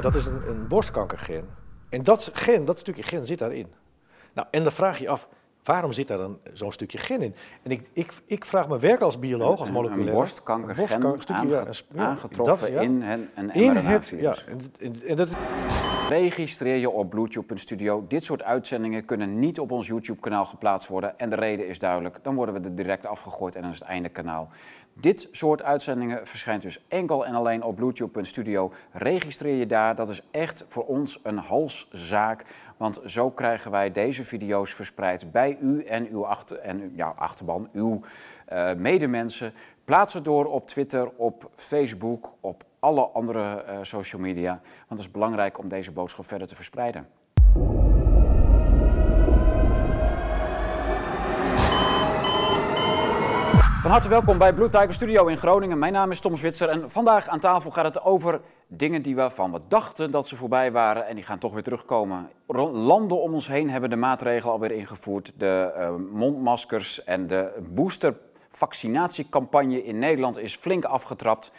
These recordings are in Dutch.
dat is een, een borstkankergen. En dat gen, dat stukje gen zit daarin. Nou, en dan vraag je af, waarom zit daar dan zo'n stukje gen in? En ik, ik, ik vraag me werk als bioloog, als moleculair... Een aange- ja, een sp- ja, aangetroffen dat, ja. in een, een In het, ja, en, en, en dat, Registreer je op Bluetooth.studio. Dit soort uitzendingen kunnen niet op ons YouTube-kanaal geplaatst worden. En de reden is duidelijk, dan worden we er direct afgegooid en dan is het einde kanaal. Dit soort uitzendingen verschijnt dus enkel en alleen op Bluetooth.studio. Registreer je daar, dat is echt voor ons een halszaak. Want zo krijgen wij deze video's verspreid bij u en uw en, ja, achterban, uw eh, medemensen. Plaats het door op Twitter, op Facebook, op alle andere eh, social media. Want het is belangrijk om deze boodschap verder te verspreiden. Van harte welkom bij Blue Tiger Studio in Groningen. Mijn naam is Tom Zwitser en vandaag aan tafel gaat het over dingen die we van we dachten dat ze voorbij waren en die gaan toch weer terugkomen. Landen om ons heen hebben de maatregelen alweer ingevoerd. De eh, mondmaskers en de boostervaccinatiecampagne in Nederland is flink afgetrapt.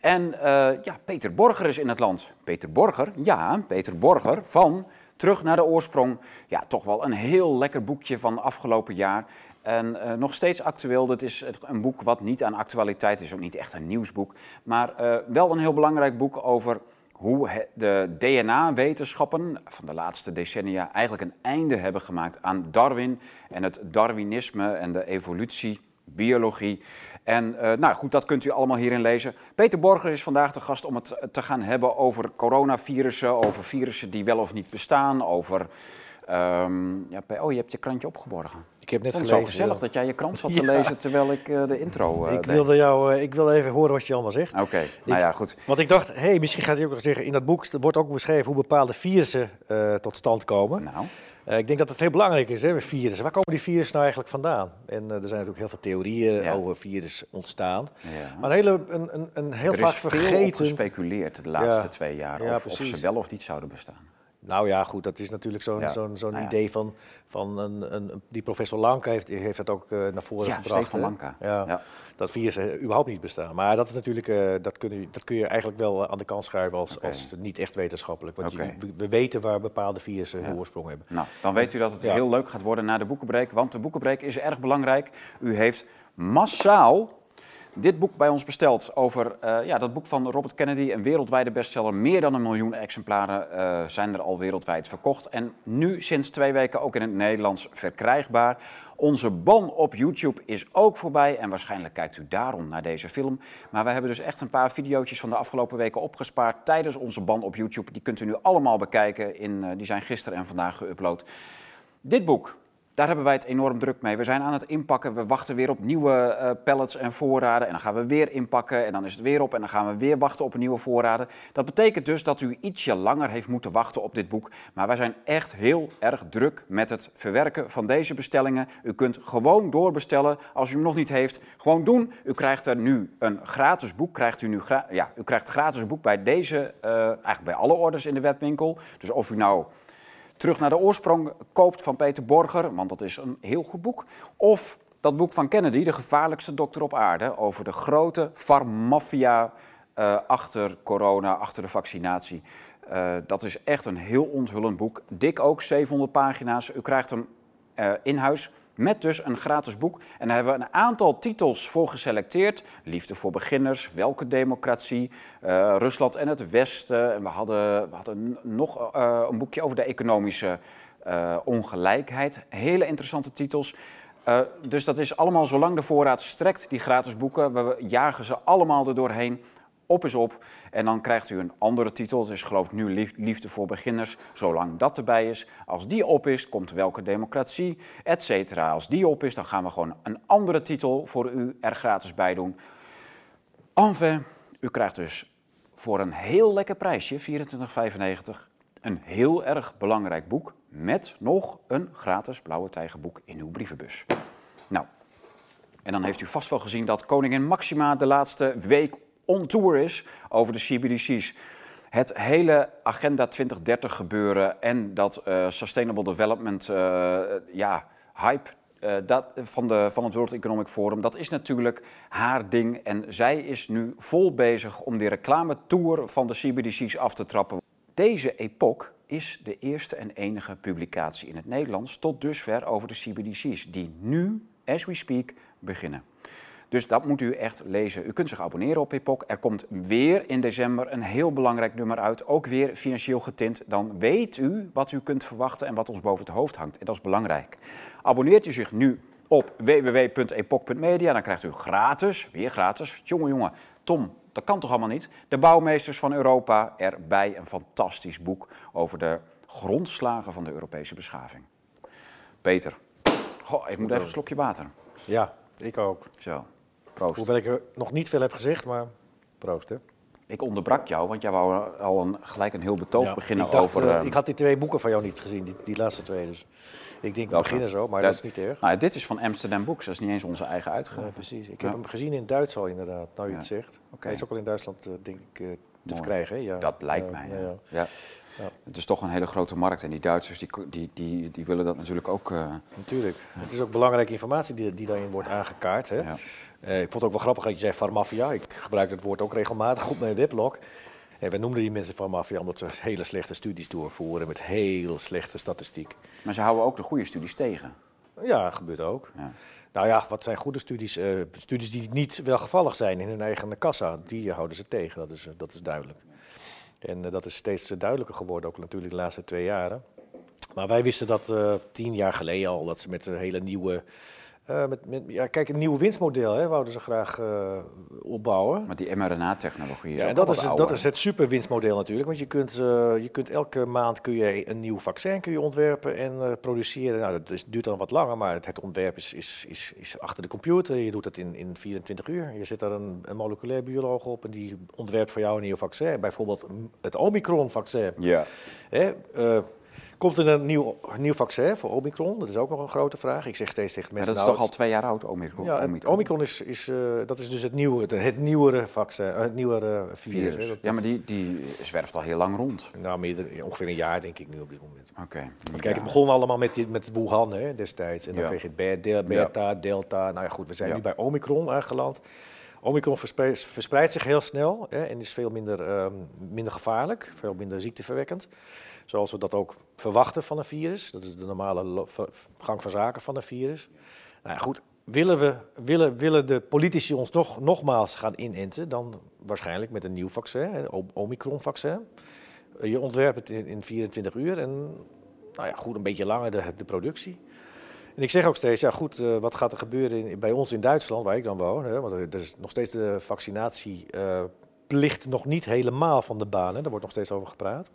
En eh, ja, Peter Borger is in het land. Peter Borger, ja, Peter Borger van Terug naar de oorsprong. Ja, toch wel een heel lekker boekje van afgelopen jaar. En eh, nog steeds actueel. Dit is een boek wat niet aan actualiteit is, ook niet echt een nieuwsboek. Maar eh, wel een heel belangrijk boek over hoe de DNA-wetenschappen van de laatste decennia eigenlijk een einde hebben gemaakt aan Darwin en het Darwinisme en de evolutie, biologie. En eh, nou goed, dat kunt u allemaal hierin lezen. Peter Borger is vandaag de gast om het te gaan hebben over coronavirussen, over virussen die wel of niet bestaan, over... ehm, ja, oh, je hebt je krantje opgeborgen. ik heb net vond zo gelezen. gezellig dat jij je krant zat te Ja. lezen terwijl ik eh, de intro eh ik, deed. wilde jou, eh, ik wil even horen wat je allemaal zegt. Oké, nou ja, goed. Want ik dacht, hey, misschien gaat hij ook nog zeggen, in dat boek wordt ook beschreven hoe bepaalde virussen tot stand komen. Nou, ik denk dat het heel belangrijk is, hè, met virussen. Waar komen die virussen nou eigenlijk vandaan? En er zijn natuurlijk heel veel theorieën Ja. over virus ontstaan. ja. Maar een, hele, een, een, een heel er vaak is veel op vergeten... gespeculeerd de laatste twee jaar. Ja, of, of ze wel of niet zouden bestaan. Nou ja, goed, dat is natuurlijk zo'n Ja. zo'n zo'n Nou ja. idee van, van een, een, die professor Lanke heeft, heeft dat ook eh, naar voren Ja, gebracht. Hè? Lanka. Ja, Ja. Dat virussen überhaupt niet bestaan. Maar dat is natuurlijk, eh, dat, kun je, dat kun je eigenlijk wel aan de kant schuiven als, als niet echt wetenschappelijk. Want je- we, we weten waar bepaalde virussen hun oorsprong hebben. Nou, dan weet u dat het heel leuk gaat worden na de boekenbreek. Want de boekenbreek is erg belangrijk. U heeft massaal dit boek bij ons besteld over eh, ja, dat boek van Robert Kennedy, een wereldwijde bestseller. Meer dan een miljoen exemplaren eh, zijn er al wereldwijd verkocht. En nu sinds twee weken ook in het Nederlands verkrijgbaar. Onze ban op YouTube is ook voorbij en waarschijnlijk kijkt u daarom naar deze film. Maar we hebben dus echt een paar video's van de afgelopen weken opgespaard tijdens onze ban op YouTube. Die kunt u nu allemaal bekijken. In, eh, die zijn gisteren en vandaag geüpload. Dit boek, daar hebben wij het enorm druk mee. We zijn aan het inpakken, we wachten weer op nieuwe eh, pallets en voorraden. En dan gaan we weer inpakken en dan is het weer op en dan gaan we weer wachten op nieuwe voorraden. Dat betekent dus dat u ietsje langer heeft moeten wachten op dit boek. Maar wij zijn echt heel erg druk met het verwerken van deze bestellingen. U kunt gewoon doorbestellen als u hem nog niet heeft. Gewoon doen. U krijgt er nu een gratis boek. Krijgt u, nu ja, u krijgt gratis een boek bij deze, eh, eigenlijk bij alle orders in de webwinkel. Dus of u nou terug naar de oorsprong koopt van Peter Borger, want dat is een heel goed boek. Of dat boek van Kennedy, De gevaarlijkste dokter op aarde, over de grote farmafia eh, achter corona, achter de vaccinatie. Eh, dat is echt een heel onthullend boek. Dik ook, 700 pagina's. U krijgt hem eh, in huis. Met dus een gratis boek. En daar hebben we een aantal titels voor geselecteerd. Liefde voor beginners, Welke democratie, eh, Rusland en het Westen. En we hadden, hadden nog eh, een boekje over de economische eh, ongelijkheid. Hele interessante titels. Dus dat is allemaal zolang de voorraad strekt, die gratis boeken. We jagen ze allemaal er doorheen. Op is op. En dan krijgt u een andere titel. Het is geloof ik nu lief- Liefde voor beginners. Zolang dat erbij is. Als die op is, komt welke democratie, et cetera. Als die op is, dan gaan we gewoon een andere titel voor u er gratis bij doen. Enfin, u krijgt dus voor een heel lekker prijsje, 24,95, een heel erg belangrijk boek met nog een gratis blauwe tijgerboek in uw brievenbus. Nou, en dan heeft u vast wel gezien dat koningin Maxima de laatste week on tour is over de CBDC's. Het hele Agenda 2030 gebeuren en dat eh, Sustainable Development eh, ja, hype eh, dat, van, de, van het World Economic Forum, dat is natuurlijk haar ding. En zij is nu vol bezig om die reclametour van de CBDC's af te trappen. Deze Epoch is de eerste en enige publicatie in het Nederlands tot dusver over de CBDC's, die nu, as we speak, beginnen. Dus dat moet u echt lezen. U kunt zich abonneren op Epoch. Er komt weer in december een heel belangrijk nummer uit, ook weer financieel getint. Dan weet u wat u kunt verwachten en wat ons boven het hoofd hangt. En dat is belangrijk. Abonneert u zich nu op www.epoch.media, dan krijgt u gratis, weer gratis, jongen jongen, Tom, dat kan toch allemaal niet? De bouwmeesters van Europa erbij. Een fantastisch boek over de grondslagen van de Europese beschaving. Peter, oh, ik moet even een slokje water. Ja, ik ook. Zo, proost. Hoewel ik er nog niet veel heb gezegd, maar proost hè. Ik onderbrak jou, want jij wou al een, gelijk een heel betoog Ja, beginnen ik dacht, over... eh, eh, ik had die twee boeken van jou niet gezien, die, die laatste twee. Dus ik denk, we beginnen zo, maar Dat- dat is niet erg. Nou, dit is van Amsterdam Books, dat is niet eens onze eigen uitgave. Ja, precies. Ik Ja. heb hem gezien in Duits al inderdaad, nou je het zegt. Oké. Hij is ook al in Duitsland, eh, denk ik, eh, te verkrijgen. Hè? Ja. Dat lijkt mij, ja, ja. ja. Ja. Ja. Het is toch een hele grote markt en die Duitsers die, die, die, die willen dat natuurlijk ook... Natuurlijk. Het is ook belangrijke informatie die, die daarin wordt aangekaart. Hè? Ja. Eh, ik vond het ook wel grappig dat je zei farmafia. Ik gebruik het woord ook regelmatig op mijn weblog. En we noemden die mensen farmafia omdat ze hele slechte studies doorvoeren met heel slechte statistiek. Maar ze houden ook de goede studies tegen. Ja, dat gebeurt ook. Ja. Nou ja, wat zijn goede studies? Eh, studies die niet welgevallig zijn in hun eigen kassa, die houden ze tegen. Dat is, eh, dat is duidelijk. En dat is steeds duidelijker geworden, ook natuurlijk de laatste twee jaren. Maar wij wisten dat tien jaar geleden al, dat ze met een hele nieuwe... eh, met, met, ja, kijk, een nieuw winstmodel hè, wouden ze graag eh, opbouwen. Maar die mRNA-technologie is Ja, en dat is, het- dat is het super winstmodel natuurlijk. Want je kunt, eh, je kunt elke maand kun je een nieuw vaccin kun je ontwerpen en produceren. Nou, dat is, duurt dan wat langer, maar het, het ontwerp is, is, is, is achter de computer. Je doet het in, in 24 uur. Je zet daar een, een moleculair bioloog op en die ontwerpt voor jou een nieuw vaccin. Bijvoorbeeld het Omicron-vaccin. Ja. Hè, komt er een nieuw, nieuw vaccin voor Omicron? Dat is ook nog een grote vraag. Ik zeg steeds tegen Maar mensen... dat is nou, toch al twee jaar oud, Omicron? ja, Omicron is, is, eh, dat is dus het, nieuwe, het, het nieuwere vaccin, eh, het nieuwere virus. hè. virus. Dat- Ja, maar die, die zwerft al heel lang rond. Nou, meerder, ongeveer een jaar denk ik nu op dit moment. Oké. Want kijk, het begon allemaal met, met Wuhan hè, destijds. En dan Ja. kreeg je beta, delta. Nou ja, goed, we zijn nu bij Omicron aangeland. Omicron verspreidt, verspreidt zich heel snel hè, en is veel minder, ehm, minder gevaarlijk, veel minder ziekteverwekkend. Zoals we dat ook verwachten van een virus. Dat is de normale gang van zaken van een virus. Nou ja, goed, willen, we, willen, willen de politici ons nog, nogmaals gaan inenten, dan waarschijnlijk met een nieuw vaccin, O- Omicron-vaccin. Eh, Je ontwerpt het in, in 24 uur en nou ja, goed, een beetje langer de, productie. En ik zeg ook steeds, ja goed, eh, wat gaat er gebeuren in, bij ons in Duitsland, waar ik dan woon? Hè, want er is nog steeds de vaccinatieplicht nog niet helemaal van de baan. Daar wordt nog steeds over gepraat.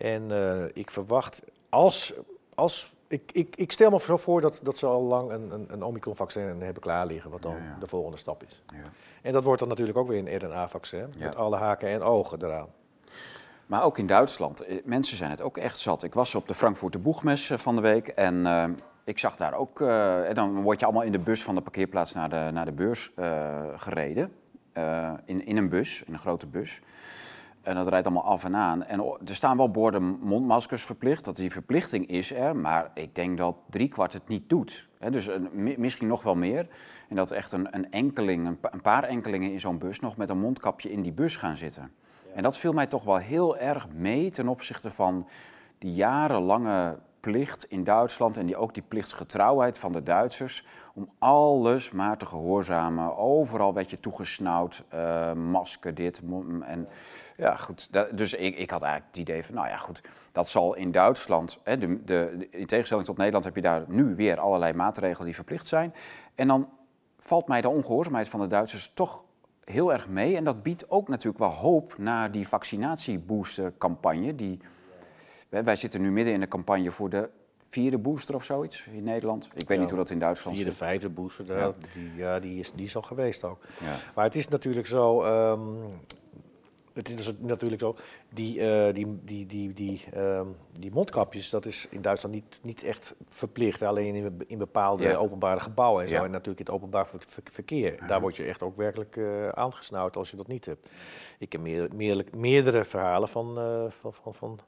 En eh, ik verwacht, als, als ik, ik, ik stel me zo voor dat, dat ze al lang een, een, een Omicron-vaccin hebben klaar liggen, wat dan Ja, ja. de volgende stap is. Ja. En dat wordt dan natuurlijk ook weer een RNA-vaccin, met alle haken en ogen eraan. Maar ook in Duitsland. Eh, Mensen zijn het ook echt zat. Ik was op de Frankfurter Boegmes eh, van de week en ik zag daar ook... en dan word je allemaal in de bus van de parkeerplaats naar de, naar de beurs gereden. In, in een bus, in een grote bus. En dat rijdt allemaal af en aan. En er staan wel borden mondmaskers verplicht. Dat die verplichting is er. Maar ik denk dat driekwart het niet doet. Dus een, misschien nog wel meer. En dat echt een, een enkeling, een paar enkelingen in zo'n bus nog met een mondkapje in die bus gaan zitten. En dat viel mij toch wel heel erg mee ten opzichte van die jarenlange plicht in Duitsland en die, ook die plichtsgetrouwheid van de Duitsers om alles maar te gehoorzamen. Overal werd je toegesnauwd, eh, masker dit. En ja, goed. dus ik, ik had eigenlijk het idee van, nou ja, goed, dat zal in Duitsland, hè, de, de- in tegenstelling tot Nederland heb je daar nu weer allerlei maatregelen die verplicht zijn. En dan valt mij de ongehoorzaamheid van de Duitsers toch heel erg mee. En dat biedt ook natuurlijk wel hoop naar die vaccinatieboostercampagne. Die, wij, wij zitten nu midden in de campagne voor de vierde booster of zoiets in Nederland. Ik weet Ja, niet hoe dat in Duitsland Vierde, zit. vijfde booster, Ja. Die, ja, die, is, die is al geweest ook. Ja. Maar het is natuurlijk zo, ehm, het is natuurlijk zo, die, eh, die, die, die, die, ehm, die mondkapjes, dat is in Duitsland niet, niet echt verplicht. Alleen in, in bepaalde Ja. openbare gebouwen en zo. Ja. En natuurlijk in het openbaar ver- ver- verkeer. Daar word je echt ook werkelijk eh aangesnauwd als je dat niet hebt. Ik heb meer, meerdere, meerdere verhalen van, eh, van, van, van,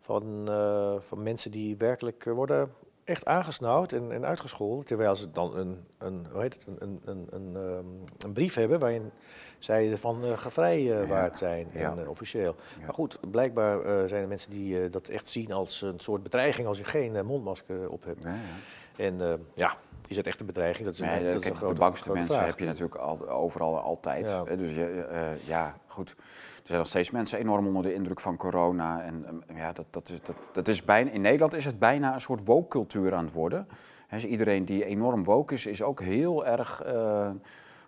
van, eh, van mensen die werkelijk eh, worden echt aangesnauwd en, en uitgescholden. Terwijl ze dan een, een, hoe heet het, een, een, een, een, ehm, een brief hebben waarin zij van uh, gevrijwaard zijn, ja. en, eh, officieel. Ja. Maar goed, blijkbaar eh, zijn er mensen die eh, dat echt zien als een soort bedreiging als je geen eh, mondmasker op hebt. Ja, ja. En eh, ja, is het echt een bedreiging? Dat is, een, Nee, dat is kijk, een grote, de bangste mensen vraag. heb je natuurlijk al, overal altijd. Ja. hè. Dus je, eh, ja, goed. Er zijn nog steeds mensen enorm onder de indruk van corona. En ja, dat, dat is, dat, dat is bijna, in Nederland is het bijna een soort woke-cultuur aan het worden. Hè, dus iedereen die enorm woke is, is ook heel erg eh,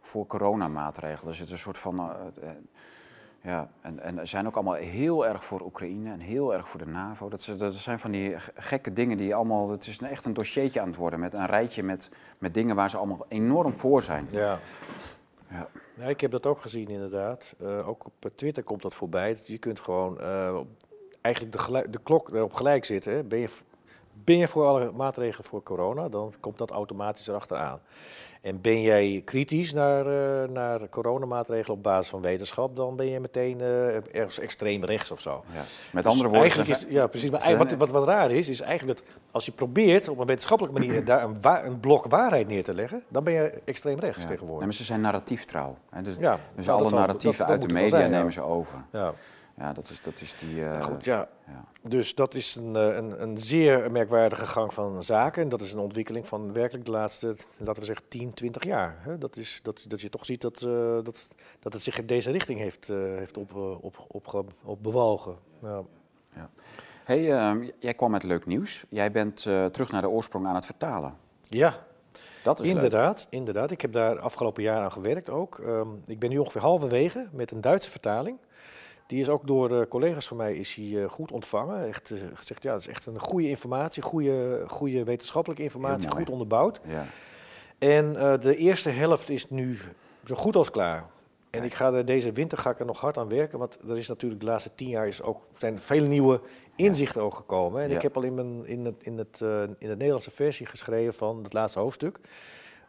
voor coronamaatregelen. Dus het is een soort van... eh, eh, ja, en, en ze zijn ook allemaal heel erg voor Oekraïne en heel erg voor de NAVO. Dat, is- dat zijn van die gekke dingen die allemaal... Het is echt een dossiertje aan het worden met een rijtje met, met dingen waar ze allemaal enorm voor zijn. Ja. Ja. Ja, ik heb dat ook gezien inderdaad. Eh, ook op Twitter komt dat voorbij. Je kunt gewoon eh, eigenlijk de, de klok erop gelijk zitten. Hè. Ben, je, ben je voor alle maatregelen voor corona, dan komt dat automatisch erachteraan. En ben jij kritisch naar, eh, naar coronamaatregelen op basis van wetenschap, dan ben je meteen eh, ergens extreem rechts of zo. Ja. Met Dus andere woorden, eigenlijk ze is, ja, precies. Maar wat, wat, wat raar is, is eigenlijk dat als je probeert op een wetenschappelijke manier daar een, wa- een blok waarheid neer te leggen, dan ben je extreem rechts Ja. Tegenwoordig. maar ze zijn narratief trouw. Hè? Dus, Ja, dus nou, alle zal- narratieven dat- dat uit de media zijn, ja. nemen ze over. Ja. Ja, dat is, dat is die... eh, Maar goed, ja. ja. Dus dat is een, eh, een, een zeer merkwaardige gang van zaken. En dat is een ontwikkeling van werkelijk de laatste, laten we zeggen, 10, 20 jaar. Dat, is, dat, dat je toch ziet dat, eh, dat, dat het zich in deze richting heeft, eh, heeft op, eh, op, op, op bewogen. Ja. Hey, ehm, jij kwam met leuk nieuws. Jij bent eh, terug naar de oorsprong aan het vertalen. ja, Dat is leuk. inderdaad, inderdaad. Ik heb daar afgelopen jaar aan gewerkt ook. Ehm, ik ben nu ongeveer halverwege met een Duitse vertaling. Die is ook door eh, collega's van mij is die, eh, goed ontvangen. Echt eh, gezegd, ja, dat is echt een goede informatie, goede, goede wetenschappelijke informatie, goed onderbouwd. Ja. En de eerste helft is nu zo goed als klaar. En ik ga er deze winter ga ik er nog hard aan werken, want er is natuurlijk de laatste tien jaar is ook, zijn vele nieuwe inzichten ook gekomen. En Ja. ik heb al in, mijn, in, het, in, het, in de Nederlandse versie geschreven van het laatste hoofdstuk.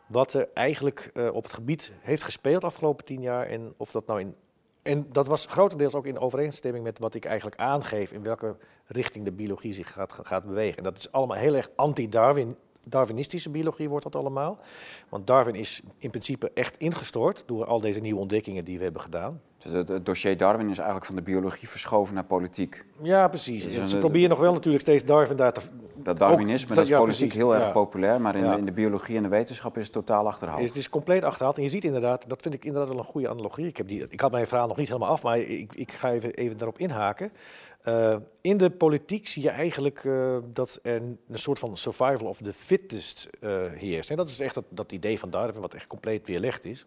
Wat er eigenlijk op het gebied heeft gespeeld afgelopen tien jaar. En of dat nou in. En dat was grotendeels ook in overeenstemming met wat ik eigenlijk aangeef in welke richting de biologie zich gaat, gaat bewegen. En dat is allemaal heel erg anti-Darwin. Darwinistische biologie wordt dat allemaal. Want Darwin is in principe echt ingestort door al deze nieuwe ontdekkingen die we hebben gedaan. Dus het, het dossier Darwin is eigenlijk van de biologie verschoven naar politiek. Ja, precies. Een- Ze proberen nog wel natuurlijk steeds Darwin daar te... Dat Darwinisme, Ook- dat is ja, politiek precies, heel erg ja. populair, maar in, Ja. de, in de biologie en de wetenschap is het totaal achterhaald. Is, het is compleet achterhaald. En je ziet inderdaad, dat vind ik inderdaad wel een goede analogie. Ik, heb die, ik had mijn verhaal nog niet helemaal af, maar ik, ik ga even, even daarop inhaken. Eh, in de politiek zie je eigenlijk eh, dat er een soort van survival of the fittest eh, heerst. En dat is echt dat, dat idee van Darwin, wat echt compleet weerlegd is.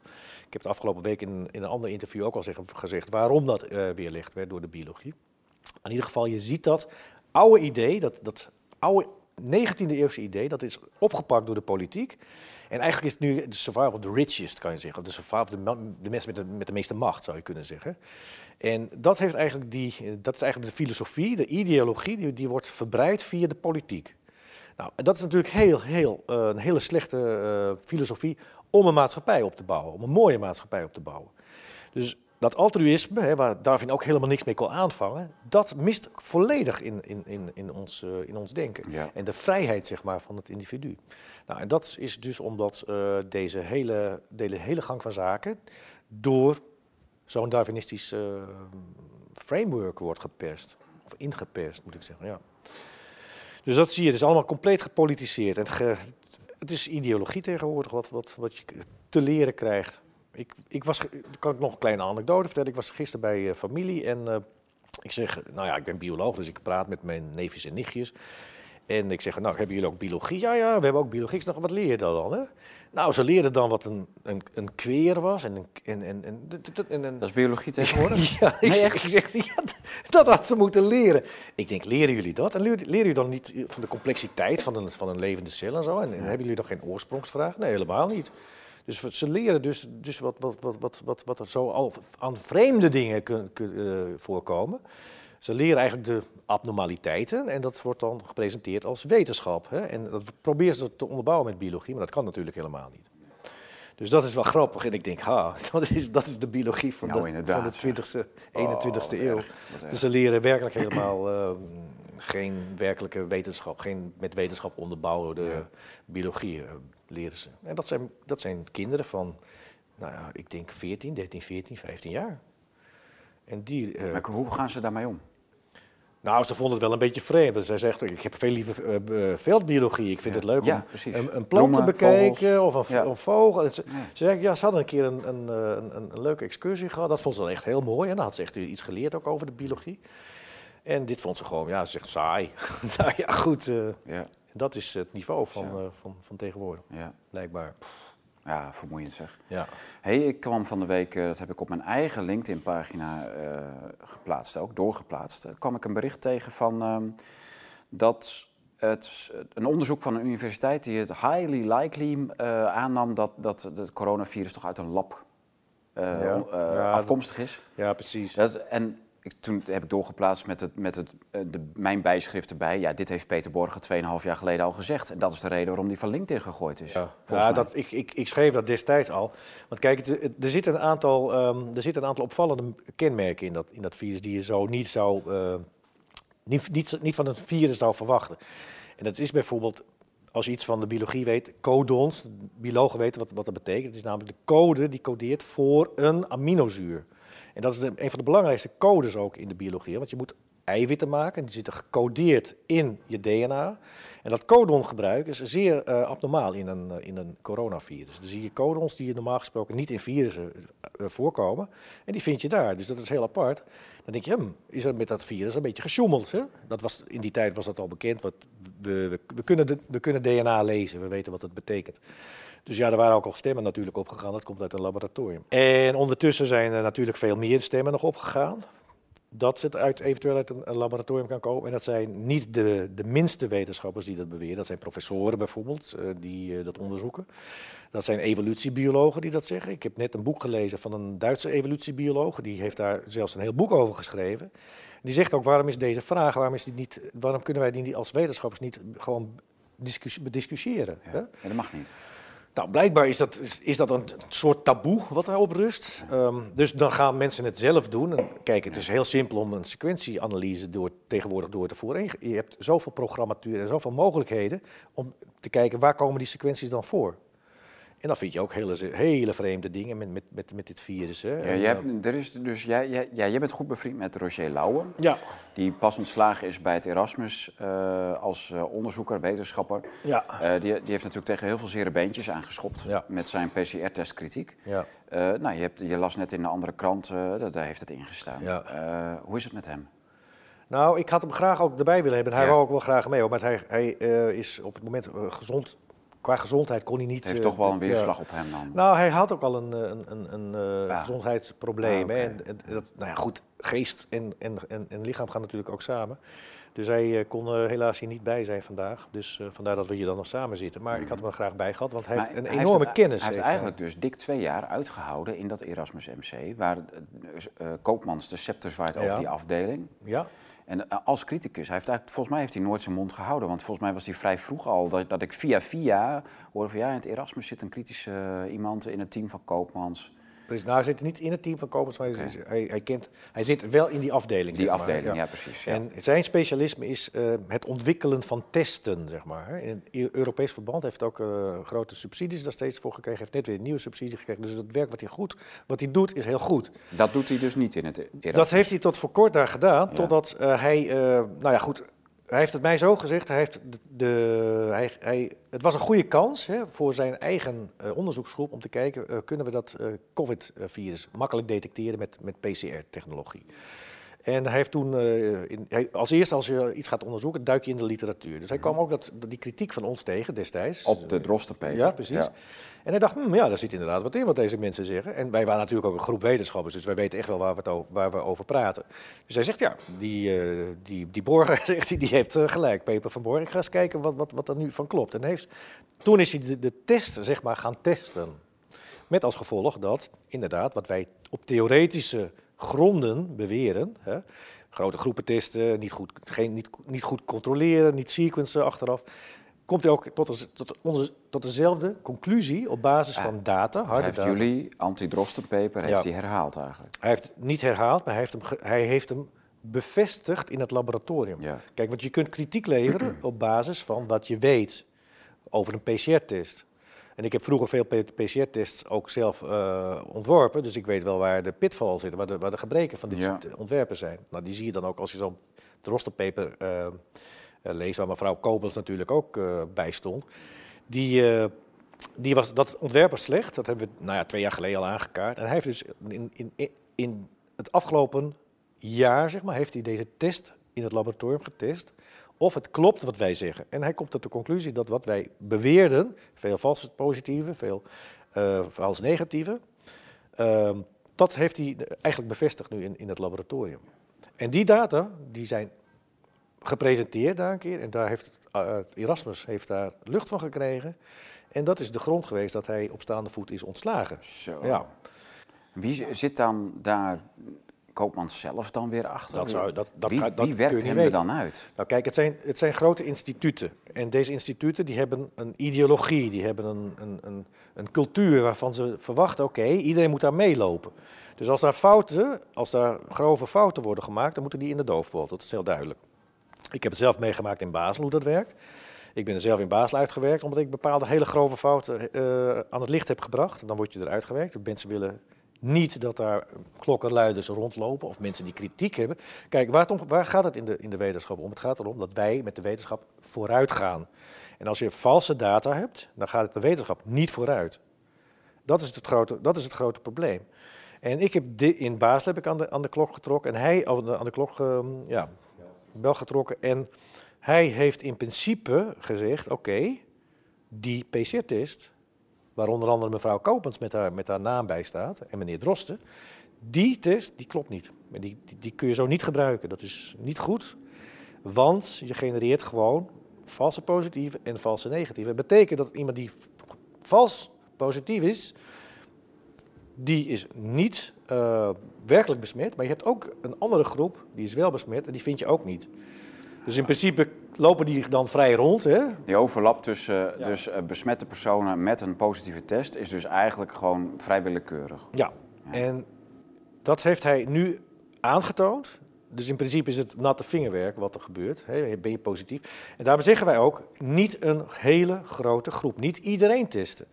Ik heb het afgelopen week in, in een ander interview ook al zeg- gezegd waarom dat eh, weerlegd werd door de biologie. In ieder geval, je ziet dat oude idee, dat, dat oude 19e eeuwse idee, dat is opgepakt door de politiek. En eigenlijk is het nu de survival of the richest, kan je zeggen. Of de survival of de mensen met de, met de meeste macht, zou je kunnen zeggen. En dat, heeft eigenlijk die, dat is eigenlijk de filosofie, de ideologie, die, die wordt verbreid via de politiek. Nou, dat is natuurlijk heel, heel, eh, een hele slechte eh, filosofie om een maatschappij op te bouwen, om een mooie maatschappij op te bouwen. Dus dat altruïsme, hè, waar Darwin ook helemaal niks mee kon aanvangen, dat mist volledig in, in, in, in, ons, eh, in ons denken. Ja. En de vrijheid zeg maar, van het individu. Nou, en dat is dus omdat eh, deze, hele, deze hele gang van zaken door zo'n Darwinistisch eh, framework wordt geperst. Of ingeperst, moet ik zeggen. Ja. Dus dat zie je, het is allemaal compleet gepolitiseerd. En ge- het is ideologie tegenwoordig wat, wat, wat je te leren krijgt. Ik, ik was, kan ik nog een kleine anekdote vertellen. Ik was gisteren bij eh, familie en eh, ik zeg, nou ja, ik ben bioloog, dus ik praat met mijn neefjes en nichtjes. En ik zeg, nou, hebben jullie ook biologie? Ja, ja, we hebben ook biologie. Ik zeg, wat leer je dan? Hè? Nou, ze leerden dan wat een, een, een kweer was en een... En, en, en, en, en, Dat is biologie tegenwoordig? ja, ik Nee, ik zeg, ja, dat had ze moeten leren. Ik denk, leren jullie dat? En leren, leren jullie dan niet van de complexiteit van een, van een levende cel en zo? En, en hebben jullie dan geen oorsprongsvraag? Nee, helemaal niet. Dus ze leren dus, dus wat, wat, wat, wat, wat, wat er zo al aan vreemde dingen kun, kun- eh, voorkomen. Ze leren eigenlijk de abnormaliteiten en dat wordt dan gepresenteerd als wetenschap. Hè? En dat proberen ze te onderbouwen met biologie, maar dat kan natuurlijk helemaal niet. Dus dat is wel grappig. En ik denk, ha, dat is, dat is de biologie van, Nou, de, van de 20e, 21e Oh, wat eeuw. erg. Dus ze leren werkelijk helemaal, eh, geen werkelijke wetenschap, geen met wetenschap onderbouwde Ja. biologie eh, leren ze. En dat zijn, dat zijn kinderen van, nou ja, ik denk 14, 13, 14, 15 jaar. En die, eh, Maar hoe gaan ze daarmee om? nou, ze vonden het wel een beetje vreemd. Zij zegt, ik heb veel liever eh, eh, veldbiologie. Ik vind Ja. het leuk om een, een plant Bloemen, te bekijken vogels. of een, Ja. een vogel. Ze, Ja. ze zegt, ja, ze hadden een keer een, een, een, leuke excursie gehad. Dat vond ze dan echt heel mooi. En dan had ze echt iets geleerd ook over de biologie. En dit vond ze gewoon, ja, ze zegt saai. nou ja, goed. Ja, dat is het niveau van, eh, van, van tegenwoordig, ja. blijkbaar. ja vermoeiend zeg. Ja. Hey, ik kwam van de week, eh, dat heb ik op mijn eigen LinkedIn-pagina eh, geplaatst, ook doorgeplaatst. Kwam ik een bericht tegen van ehm, dat het, een onderzoek van een universiteit die het highly likely aannam dat, dat het coronavirus toch uit een lab Ja, afkomstig is. ja, precies. Dat, en ik, toen heb ik doorgeplaatst met, het, met het, eh, de, mijn bijschrift erbij. Ja, dit heeft Peter Borgen 2,5 jaar geleden al gezegd. En dat is de reden waarom die van LinkedIn gegooid is. Ja, dat, ik, ik, ik schreef dat destijds al. Want kijk, er zitten een aantal, ehm, er zitten een aantal opvallende kenmerken in dat, in dat virus die je zo niet, zou, eh, niet, niet, niet van het virus zou verwachten. En dat is bijvoorbeeld, als je iets van de biologie weet, codons. Biologen weten wat, wat dat betekent. Het is namelijk de code die codeert voor een aminozuur. En dat is een van de belangrijkste codes ook in de biologie. Want je moet eiwitten maken, die zitten gecodeerd in je DNA. En dat codongebruik is zeer eh, abnormaal in een, eh, in een coronavirus. Dan zie je codons die normaal gesproken niet in virussen eh, voorkomen. En die vind je daar. Dus dat is heel apart. Dan denk je, hm, is er met dat virus een beetje gesjoemeld? Hè? Dat was, in die tijd was dat al bekend. Want we, we, kunnen we kunnen DNA lezen, we weten wat het betekent. Dus ja, er waren ook al stemmen natuurlijk opgegaan. Dat komt uit een laboratorium. En ondertussen zijn er natuurlijk veel meer stemmen nog opgegaan. Dat het uit, eventueel uit een, laboratorium kan komen. En dat zijn niet de, de minste wetenschappers die dat beweren. Dat zijn professoren bijvoorbeeld, eh, die eh, dat onderzoeken. Dat zijn evolutiebiologen die dat zeggen. Ik heb net een boek gelezen van een Duitse evolutiebioloog. Die heeft daar zelfs een heel boek over geschreven. Die zegt ook, waarom is deze vraag, waarom, is die niet, waarom kunnen wij die als wetenschappers niet gewoon bediscussiëren? hè? Ja, dat mag niet. Nou, blijkbaar is dat, is, dat een soort taboe wat daarop rust. Ehm, dus dan gaan mensen het zelf doen. En kijk, het is heel simpel om een sequentieanalyse door, tegenwoordig door te voeren. En je- je hebt zoveel programmatuur en zoveel mogelijkheden om te kijken waar komen die sequenties dan voor. En dan vind je ook hele, hele vreemde dingen met, met, met, met dit virus. Hè. Ja, jij, eh, hebt, er is, dus jij, jij, jij bent goed bevriend met Roger Lauwe, ja, die pas ontslagen is bij het Erasmus eh, als eh, onderzoeker, wetenschapper. ja, die, die heeft natuurlijk tegen heel veel zere beentjes aangeschopt Ja. met zijn PCR-testkritiek. ja. Nou, je, hebt, je las net in een andere krant, dat, daar heeft het ingestaan. Ja. Hoe is het met hem? Nou, ik had hem graag ook erbij willen hebben. Hij Ja. wou ook wel graag mee, hoor, maar hij, hij is op het moment gezond. Qua gezondheid kon hij niet. Het heeft eh, toch wel een weerslag op hem dan? Nou, hij had ook al een, eh, een, een, een eh, Ja. gezondheidsprobleem. Ah, hè. En, en dat, nou ja, goed, geest en, en, en, en lichaam gaan natuurlijk ook samen. Dus hij eh, kon er helaas hier niet bij zijn vandaag. Dus eh, vandaar dat we hier dan nog samen zitten. Maar ik had hem er graag bij gehad, want hij Maar heeft een hij enorme het- kennis. Hij heeft eigenlijk dus dik twee jaar uitgehouden in dat Erasmus MC, waar eh, Koopmans de scepter zwaait over die afdeling. Ja, En als criticus, hij heeft eigenlijk, volgens mij heeft hij nooit zijn mond gehouden. Want volgens mij was hij vrij vroeg al dat, dat ik via via hoorde van ja, in het Erasmus zit een kritische iemand in het team van Koopmans. Precies. Nou, hij zit niet in het team van Kopers, maar hij, hij, hij, kent, hij zit wel in die afdeling. Die zeg maar, afdeling, ja, precies. Ja. En zijn specialisme is eh, het ontwikkelen van testen, zeg maar. In het Eu- Europees verband heeft ook eh, grote subsidies daar steeds voor gekregen. Heeft net weer een nieuwe subsidie gekregen. Dus het werk wat hij, goed, wat hij doet, is heel goed. Dat doet hij dus niet in het. Dat heeft hij tot voor kort daar gedaan, totdat eh, hij, nou ja goed, hij heeft het mij zo gezegd, hij heeft de, hij, hij, het was een goede kans hè, voor zijn eigen eh, onderzoeksgroep om te kijken, eh, kunnen we dat eh, COVID-virus makkelijk detecteren met, met PCR-technologie. En hij heeft toen, eh, in, hij, als eerste als je iets gaat onderzoeken, duik je in de literatuur. Dus hij kwam ook dat, die kritiek van ons tegen destijds. Op de drostenpaper. Ja, precies. En hij dacht, hm, ja, daar zit inderdaad wat in wat deze mensen zeggen. En wij waren natuurlijk ook een groep wetenschappers, dus wij weten echt wel waar we, over, waar we over praten. Dus hij zegt, ja, die, eh, die, die Borger, zegt hij, die heeft eh, gelijk, Peper van Borger. Ik ga eens kijken wat, wat, wat er nu van klopt. En heeft, toen is hij de, de test, zeg maar, gaan testen. Met als gevolg dat, inderdaad, wat wij op theoretische gronden beweren... Hè, grote groepen testen, niet goed, geen, niet, niet goed controleren, niet sequencen achteraf... komt hij ook tot, een- tot, onze, tot dezelfde conclusie op basis Ah, van data, harde heeft data. jullie anti-drostenpaper heeft Ja. hij herhaald eigenlijk. Hij heeft niet herhaald, maar hij heeft hem, hij heeft hem bevestigd in het laboratorium. Ja. Kijk, want je kunt kritiek leveren op basis van wat je weet over een PCR-test. En ik heb vroeger veel PCR-tests ook zelf uh, ontworpen, dus ik weet wel waar de pitfall zit, waar de, waar de gebreken van dit Ja. soort ontwerpen zijn. Nou, die zie je dan ook als je zo'n rosterpaper uh, leest, waar mevrouw Kobels natuurlijk ook uh, bij stond. Die, eh, die was, dat ontwerp was slecht, dat hebben we nou ja, twee jaar geleden al aangekaart. En hij heeft dus in, in, in het afgelopen jaar, zeg maar, heeft hij deze test in het laboratorium getest of het klopt wat wij zeggen. En hij komt tot de conclusie dat wat wij beweerden, veel vals positieve, veel uh, vals negatieve, uh, dat heeft hij eigenlijk bevestigd nu in, in het laboratorium. En die data die zijn gepresenteerd daar een keer en daar heeft uh, Erasmus heeft daar lucht van gekregen. En dat is de grond geweest dat hij op staande voet is ontslagen. Zo. Ja. Wie zit dan daar Koopman zelf dan weer achter? Dat zou, dat, dat, wie dat wie werkt hem er dan uit? Nou kijk, het zijn, het zijn grote instituten. En deze instituten die hebben een ideologie, die hebben een, een, een, een cultuur waarvan ze verwachten, oké, okay, iedereen moet daar meelopen. Dus als daar fouten, als daar grove fouten worden gemaakt, dan moeten die in de doofpot. Dat is heel duidelijk. Ik heb het zelf meegemaakt in Basel hoe dat werkt. Ik ben er zelf in Basel uitgewerkt, omdat ik bepaalde hele grove fouten uh, aan het licht heb gebracht. Dan word je eruit gewerkt. Mensen willen niet dat daar klokkenluiders rondlopen of mensen die kritiek hebben. Kijk, waar, waar gaat het in de, in de wetenschap om? Het gaat erom dat wij met de wetenschap vooruit gaan. En als je valse data hebt, dan gaat de wetenschap niet vooruit. Dat is het grote, dat is het grote probleem. En ik heb in Basel heb ik aan de, aan de klok getrokken en hij aan de, aan de klok um, ja, getrokken. En hij heeft in principe gezegd, oké, die PCR-test waar onder andere mevrouw Kopens met haar, met haar naam bij staat, en meneer Drosten, die test die klopt niet. Die, die, die, kun je zo niet gebruiken. Dat is niet goed, want je genereert gewoon valse positieve en valse negatieve. Dat betekent dat iemand die vals positief is, die is niet uh, werkelijk besmet, maar je hebt ook een andere groep, die is wel besmet en die vind je ook niet. Dus in principe lopen die dan vrij rond. Hè? Die overlap tussen ja. dus, uh, besmette personen met een positieve test is dus eigenlijk gewoon vrij willekeurig. Ja. ja, en dat heeft hij nu aangetoond. Dus in principe is het natte vingerwerk wat er gebeurt. Hè? Ben je positief? En daarom zeggen wij ook, niet een hele grote groep. Niet iedereen testen.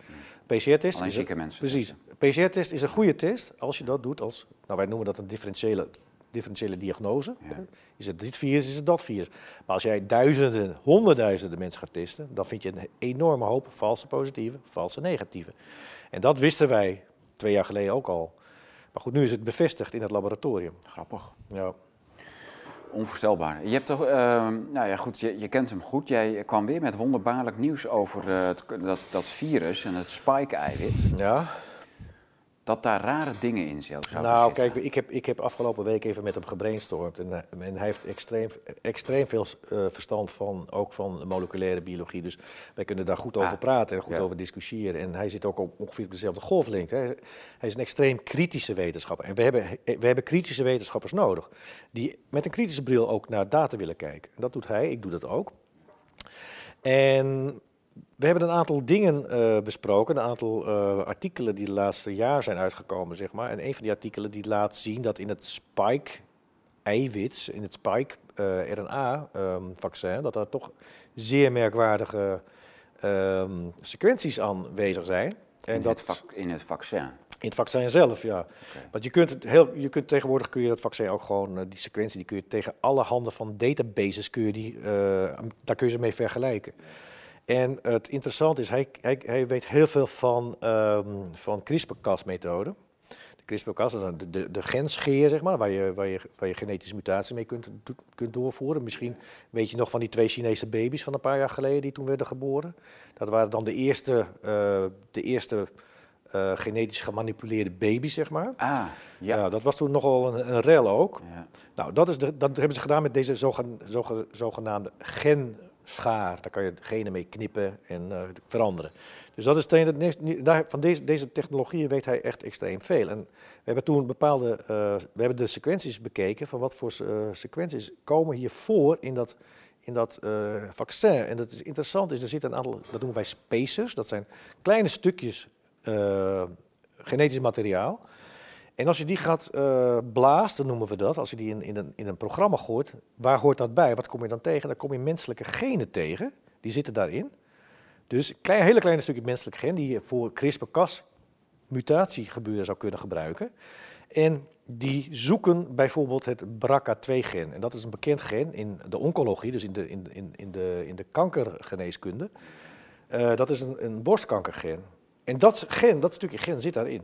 PCR-test Alleen zieke mensen. Precies. PCR-test is een goede test als je dat doet als, nou wij noemen dat een differentiële differentiële diagnose. Ja. Is het dit virus, is het dat virus. Maar als jij duizenden, honderdduizenden mensen gaat testen, dan vind je een enorme hoop valse positieve, valse negatieve. En dat wisten wij twee jaar geleden ook al. Maar goed, nu is het bevestigd in het laboratorium. Grappig. Ja. Onvoorstelbaar. Je hebt toch, uh, nou ja, goed, je, je, kent hem goed. Jij kwam weer met wonderbaarlijk nieuws over uh, het, dat, dat virus en het spike-eiwit. Ja. Dat daar rare dingen in zouden Nou, zitten. kijk, ik heb, ik heb afgelopen week even met hem gebrainstormd. En, uh, en hij heeft extreem, extreem veel uh, verstand van, ook van moleculaire biologie. Dus wij kunnen daar goed over Ah, praten en goed ja. over discussiëren. En hij zit ook op ongeveer op dezelfde golflengte. Hij, hij is een extreem kritische wetenschapper. En we hebben, we hebben kritische wetenschappers nodig. Die met een kritische bril ook naar data willen kijken. En dat doet hij, ik doe dat ook. En we hebben een aantal dingen uh, besproken, een aantal uh, artikelen die de laatste jaar zijn uitgekomen, zeg maar. En een van die artikelen die laat zien dat in het spike-eiwit, in het spike-RNA-vaccin, um, dat er toch zeer merkwaardige um, sequenties aanwezig zijn. En in, dat het in het vaccin? In het vaccin zelf, ja. Okay. Want je kunt, het heel, je kunt tegenwoordig kun je dat vaccin ook gewoon, die sequentie, die kun je tegen alle handen van databases, kun je die, daar kun je ze mee vergelijken. En het interessante is, hij, hij, hij weet heel veel van, um, van CRISPR-Cas-methode. De CRISPR-Cas is de, de, de genscheer, zeg maar, waar je, waar, je, waar je genetische mutaties mee kunt, kunt doorvoeren. Misschien weet je nog van die twee Chinese baby's van een paar jaar geleden die toen werden geboren. Dat waren dan de eerste, uh, de eerste uh, genetisch gemanipuleerde baby's, zeg maar. Ah, ja. Dat was toen nogal een, een rel ook. Ja. Nou, dat, is de, dat hebben ze gedaan met deze zogen, zogen, zogenaamde gen schaar. Daar kan je genen mee knippen en uh, veranderen. Dus dat is van deze, deze technologieën weet hij echt extreem veel. En we hebben toen bepaalde, uh, we hebben de sequenties bekeken van wat voor uh, sequenties komen hier voor in dat, in dat vaccin. En dat is interessant, is er zitten een aantal, dat noemen wij spacers. Dat zijn kleine stukjes genetisch materiaal. En als je die gaat uh, blazen, noemen we dat, als je die in, in, een, in een programma gooit, waar hoort dat bij? Wat kom je dan tegen? Dan kom je menselijke genen tegen, die zitten daarin. Dus een hele kleine stukje menselijk gen die je voor CRISPR-Cas mutatiegebeuren zou kunnen gebruiken. En die zoeken bijvoorbeeld het BRCA2-gen. En dat is een bekend gen in de oncologie, dus in de, in, in, in de, in de kankergeneeskunde. Uh, dat is een, een borstkankergen. En dat gen, dat stukje gen zit daarin.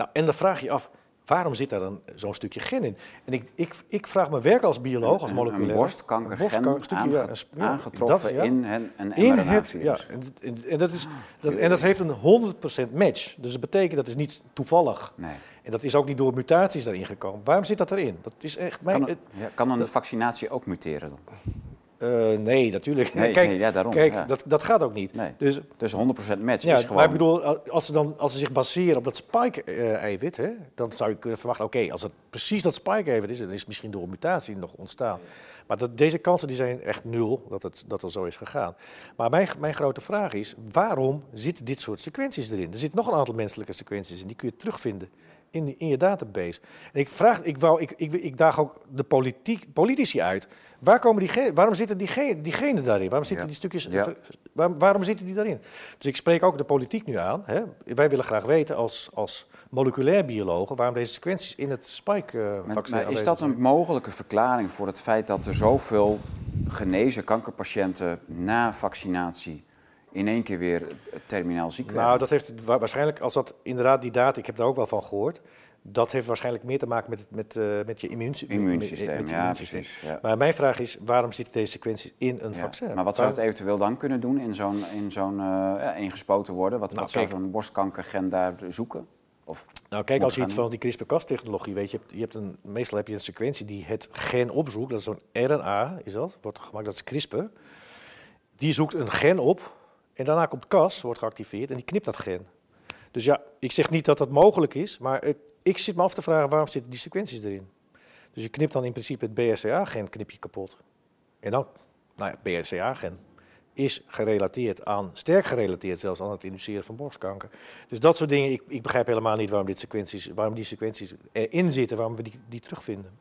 Nou, en dan vraag je af, waarom zit daar zo'n stukje gen in? En ik, ik, ik vraag me werk als bioloog, als moleculair... Een borstkankergen een stukje, ja, aangetroffen in een, een in het, ja, en, en, dat is, dat, en dat heeft een 100% match. Dus dat betekent, dat is niet toevallig. Nee. En dat is ook niet door mutaties daarin gekomen. Waarom zit dat erin? Dat is echt... Mijn, kan, ja, kan een vaccinatie ook muteren dan? Uh, nee, natuurlijk. Nee, kijk, nee, ja, daarom, kijk ja. dat, dat gaat ook niet. Nee. Dus, dus 100% match ja, is gewoon... Maar ik bedoel, als ze, dan, als ze zich baseren op dat spike-eiwit, uh, dan zou je kunnen verwachten, oké, als het precies dat spike-eiwit is, dan is het misschien door een mutatie nog ontstaan. Maar dat, deze kansen die zijn echt nul dat het, dat het zo is gegaan. Maar mijn, mijn grote vraag is, waarom zitten dit soort sequenties erin? Er zitten nog een aantal menselijke sequenties in, die kun je terugvinden in, in je database. En ik, vraag, ik, wou, ik, ik, ik daag ook de politiek, politici uit. Waar komen die, waarom zitten die, die genen daarin? Waarom zitten die stukjes, waar, waarom zitten die daarin? Dus ik spreek ook de politiek nu aan. Hè? Wij willen graag weten als, als moleculair biologen waarom deze sequenties in het spike-vaccin uh, Is dat een mogelijke verklaring voor het feit dat er zoveel genezen kankerpatiënten na vaccinatie in één keer weer terminaal ziek Nou, dat heeft waarschijnlijk, als dat inderdaad die data, ik heb daar ook wel van gehoord, dat heeft waarschijnlijk meer te maken met, met, uh, met je immuunsysteem. Immuunsysteem, ja, precies. Ja. Maar mijn vraag is, waarom zitten deze sequenties in een vaccin? Maar wat zou het eventueel dan kunnen doen in zo'n in zo'n uh, ja, ingespoten worden? Wat, nou, wat zou zo'n borstkankergen daar zoeken? Of nou, kijk, als je iets van die CRISPR-Cas-technologie weet, je hebt, je hebt een, meestal heb je een sequentie die het gen opzoekt, dat is zo'n RNA, is dat, wordt gemaakt, dat is CRISPR. Die zoekt een gen op en daarna komt Cas, wordt geactiveerd en die knipt dat gen. Dus ja, ik zeg niet dat dat mogelijk is, maar ik zit me af te vragen waarom zitten die sequenties erin. Dus je knipt dan in principe het BRCA-gen knip je kapot. En dan, nou ja, BRCA-gen is gerelateerd aan, sterk gerelateerd zelfs aan het induceren van borstkanker. Dus dat soort dingen, ik, ik begrijp helemaal niet waarom, dit sequenties, waarom die sequenties erin zitten, waarom we die, die terugvinden.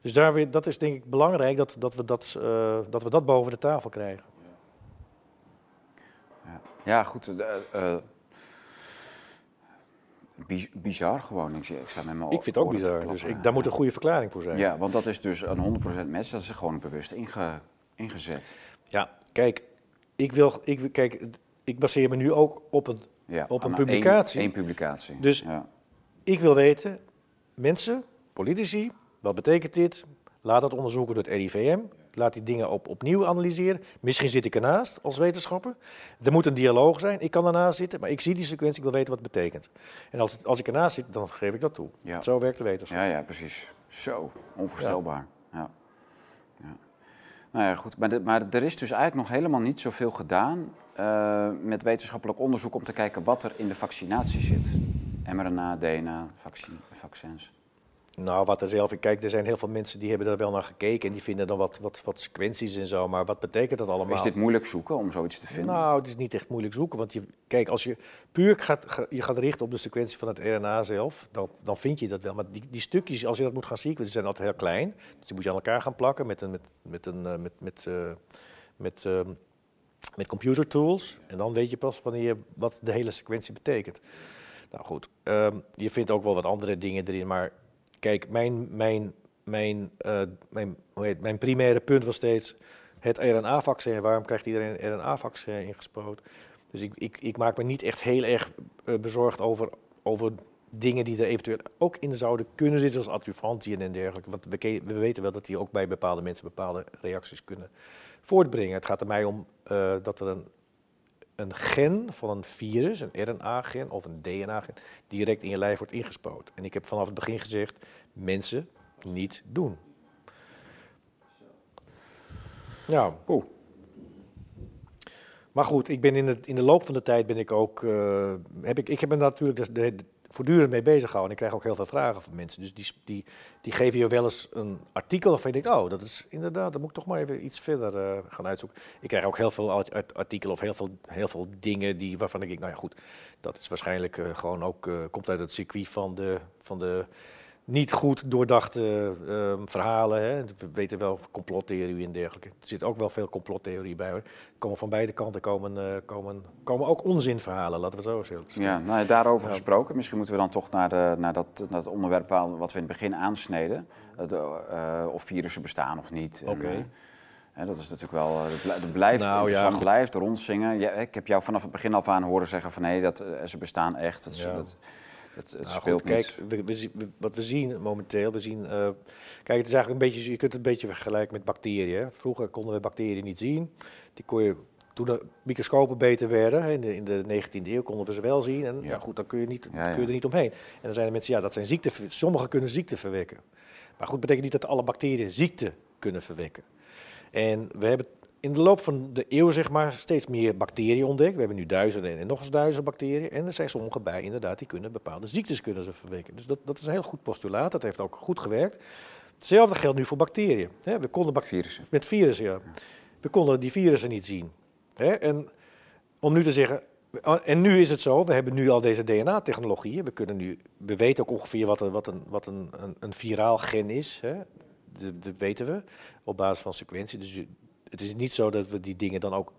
Dus daar weer, dat is denk ik belangrijk dat, dat, we dat, uh, dat we dat boven de tafel krijgen. Ja, goed. Uh, uh, bizar gewoon. Ik, ik, sta met mijn ik vind het ook bizar. Dus ik, daar moet een goede verklaring voor zijn. Ja, want dat is dus een 100% match. Dat is gewoon bewust inge, ingezet. Ja, kijk, ik wil, ik, kijk, ik baseer me nu ook op een, ja, op een publicatie. Eén publicatie. Dus ja. ik wil weten, mensen, politici, wat betekent dit? Laat dat onderzoeken door het RIVM. Laat die dingen op, opnieuw analyseren. Misschien zit ik ernaast als wetenschapper. Er moet een dialoog zijn. Ik kan ernaast zitten, maar ik zie die sequentie. Ik wil weten wat het betekent. En als, als ik ernaast zit, dan geef ik dat toe. Ja. Zo werkt de wetenschap. Ja, ja, precies. Zo, onvoorstelbaar. Ja. ja. Nou ja, goed. Maar, maar, er is dus eigenlijk nog helemaal niet zoveel gedaan uh, met wetenschappelijk onderzoek om te kijken wat er in de vaccinatie zit. mRNA, DNA, vaccin, vaccins. Nou, wat er zelf, kijk, er zijn heel veel mensen die hebben daar wel naar gekeken en die vinden dan wat, wat, wat sequenties en zo, maar wat betekent dat allemaal? Is dit moeilijk zoeken om zoiets te vinden? Nou, het is niet echt moeilijk zoeken, want je, kijk, als je puur gaat, je gaat richten op de sequentie van het RNA zelf, dan, dan vind je dat wel. Maar die, die stukjes, als je dat moet gaan sequencen, zijn altijd heel klein, dus die moet je aan elkaar gaan plakken met, een, met, met, een, eh, met, met, uh, met, uh, met computer tools en dan weet je pas wanneer je, wat de hele sequentie betekent. Nou goed, um, je vindt ook wel wat andere dingen erin, maar Kijk, mijn, mijn, mijn, uh, mijn, hoe heet, mijn primaire punt was steeds het RNA-vaccin. Waarom krijgt iedereen een RNA-vaccin ingespoten? Dus ik, ik, ik, maak me niet echt heel erg uh, bezorgd over, over dingen die er eventueel ook in zouden kunnen zitten, zoals adjuvantien en dergelijke. Want we, we, weten wel dat die ook bij bepaalde mensen bepaalde reacties kunnen voortbrengen. Het gaat er mij om uh, dat er een een gen van een virus, een RNA-gen of een DNA-gen, direct in je lijf wordt ingespoten. En ik heb vanaf het begin gezegd, mensen niet doen. Ja. Oeh. Maar goed, ik ben in, het, in de loop van de tijd ben ik ook. Uh, heb ik, ik heb natuurlijk de, voortdurend mee bezig houden. En ik krijg ook heel veel vragen van mensen. Dus die, die, die geven je wel eens een artikel waarvan je denkt, oh, dat is inderdaad, dan moet ik toch maar even iets verder uh, gaan uitzoeken. Ik krijg ook heel veel artikelen of heel veel, heel veel dingen die, waarvan ik denk, nou ja goed, dat is waarschijnlijk uh, gewoon ook, uh, komt uit het circuit van de, van de niet goed doordachte uh, verhalen. Hè. We weten wel complottheorie en dergelijke. Er zit ook wel veel complottheorie bij. Hoor. Komen van beide kanten komen, uh, komen, komen ook onzinverhalen, laten we zo zeggen. Ja, nou, daarover gesproken. Misschien moeten we dan toch naar, de, naar, dat, naar het onderwerp wat we in het begin aansneden. Uh, of virussen bestaan of niet. Oké. Okay. En, dat is natuurlijk wel, dat blijft, nou, ja, blijft rondzingen. Ja, ik heb jou vanaf het begin af aan horen zeggen van nee, dat, ze bestaan echt. Dat, ja. dat, het, het nou, speelt goed, kijk, we, we, wat we zien momenteel, we zien, uh, kijk, het is eigenlijk een beetje, je kunt het een beetje vergelijken met bacteriën. Vroeger konden we bacteriën niet zien. Die kon je, toen de microscopen beter werden, in de, in de 19e eeuw konden we ze wel zien. En ja. Nou goed, dan kun je, niet, ja, kun je er niet omheen. En dan zijn er mensen, ja, dat zijn ziekte, sommigen kunnen ziekte verwekken. Maar goed, betekent niet dat alle bacteriën ziekte kunnen verwekken. En we hebben in de loop van de eeuw zeg maar, steeds meer bacteriën ontdekt. We hebben nu duizenden en nog eens duizenden bacteriën. En er zijn sommige bij inderdaad, die kunnen bepaalde ziektes kunnen ze verwekken. Dus dat, dat is een heel goed postulaat, dat heeft ook goed gewerkt. Hetzelfde geldt nu voor bacteriën. We konden virussen. Met virussen, ja. We konden die virussen niet zien. En om nu te zeggen, en nu is het zo, we hebben nu al deze DNA-technologieën. We, kunnen nu, we weten ook ongeveer wat een, wat een, wat een, een, een viraal gen is. Hè? Dat, dat, weten we op basis van sequentie. Dus het is niet zo dat we die dingen dan ook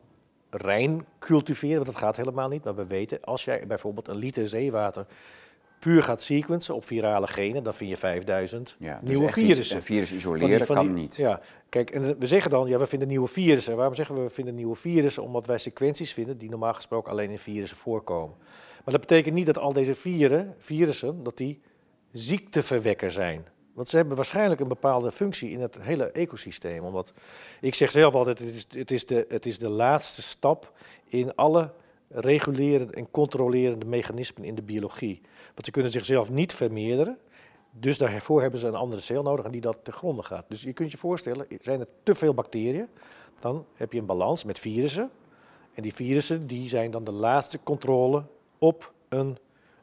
rein cultiveren, want dat gaat helemaal niet. Maar we weten, als jij bijvoorbeeld een liter zeewater puur gaat sequencen op virale genen, dan vind je 5000 ja, dus nieuwe virussen. Een virus isoleren kan niet. Ja, kijk, en we zeggen dan, ja, we vinden nieuwe virussen. Waarom zeggen we we vinden nieuwe virussen? Omdat wij sequenties vinden die normaal gesproken alleen in virussen voorkomen. Maar dat betekent niet dat al deze vieren, virussen, dat die ziekteverwekker zijn. Want ze hebben waarschijnlijk een bepaalde functie in het hele ecosysteem. Omdat, ik zeg zelf altijd, het is, het is, de, het is de laatste stap in alle regulerende en controlerende mechanismen in de biologie. Want ze kunnen zichzelf niet vermeerderen. Dus daarvoor hebben ze een andere cel nodig en die dat te gronde gaat. Dus je kunt je voorstellen, zijn er te veel bacteriën, dan heb je een balans met virussen. En die virussen die zijn dan de laatste controle op een,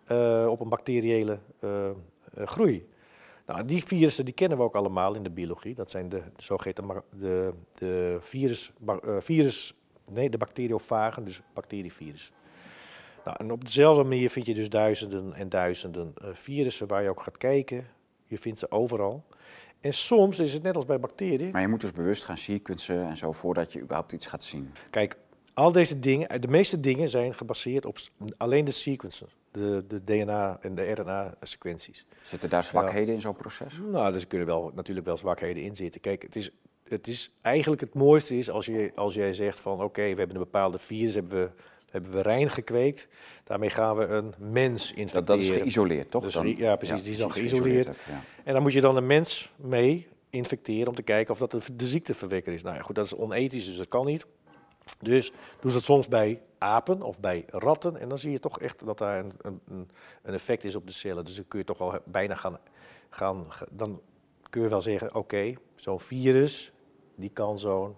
uh, op een bacteriële uh, uh, groei. Nou, die virussen die kennen we ook allemaal in de biologie. Dat zijn de zogeheten de, de virus, uh, virus, nee, de bacteriofagen, dus bacterievirus. Nou, en op dezelfde manier vind je dus duizenden en duizenden uh, virussen waar je ook gaat kijken. Je vindt ze overal. En soms is het net als bij bacteriën. Maar je moet dus bewust gaan sequencen en zo voordat je überhaupt iets gaat zien. Kijk, al deze dingen, de meeste dingen zijn gebaseerd op alleen de sequences de, de DNA- en de RNA-sequenties. Zitten daar zwakheden in zo'n proces? Nou, er kunnen wel, natuurlijk wel zwakheden in zitten. Kijk, het is, het is eigenlijk het mooiste is als, je, als jij zegt van oké, we hebben een bepaalde virus, hebben we, hebben we rein gekweekt. Daarmee gaan we een mens infecteren. Dat, dat is geïsoleerd, toch? Dus, ja, precies, die is dan geïsoleerd. En dan moet je dan een mens mee infecteren om te kijken of dat de, de ziekteverwekker is. Nou ja, goed, dat is onethisch, dus dat kan niet. Dus doen ze het soms bij apen of bij ratten. En dan zie je toch echt dat daar een, een, een effect is op de cellen. Dus dan kun je toch wel bijna gaan. gaan dan kun je wel zeggen: oké, zo'n virus die kan zo'n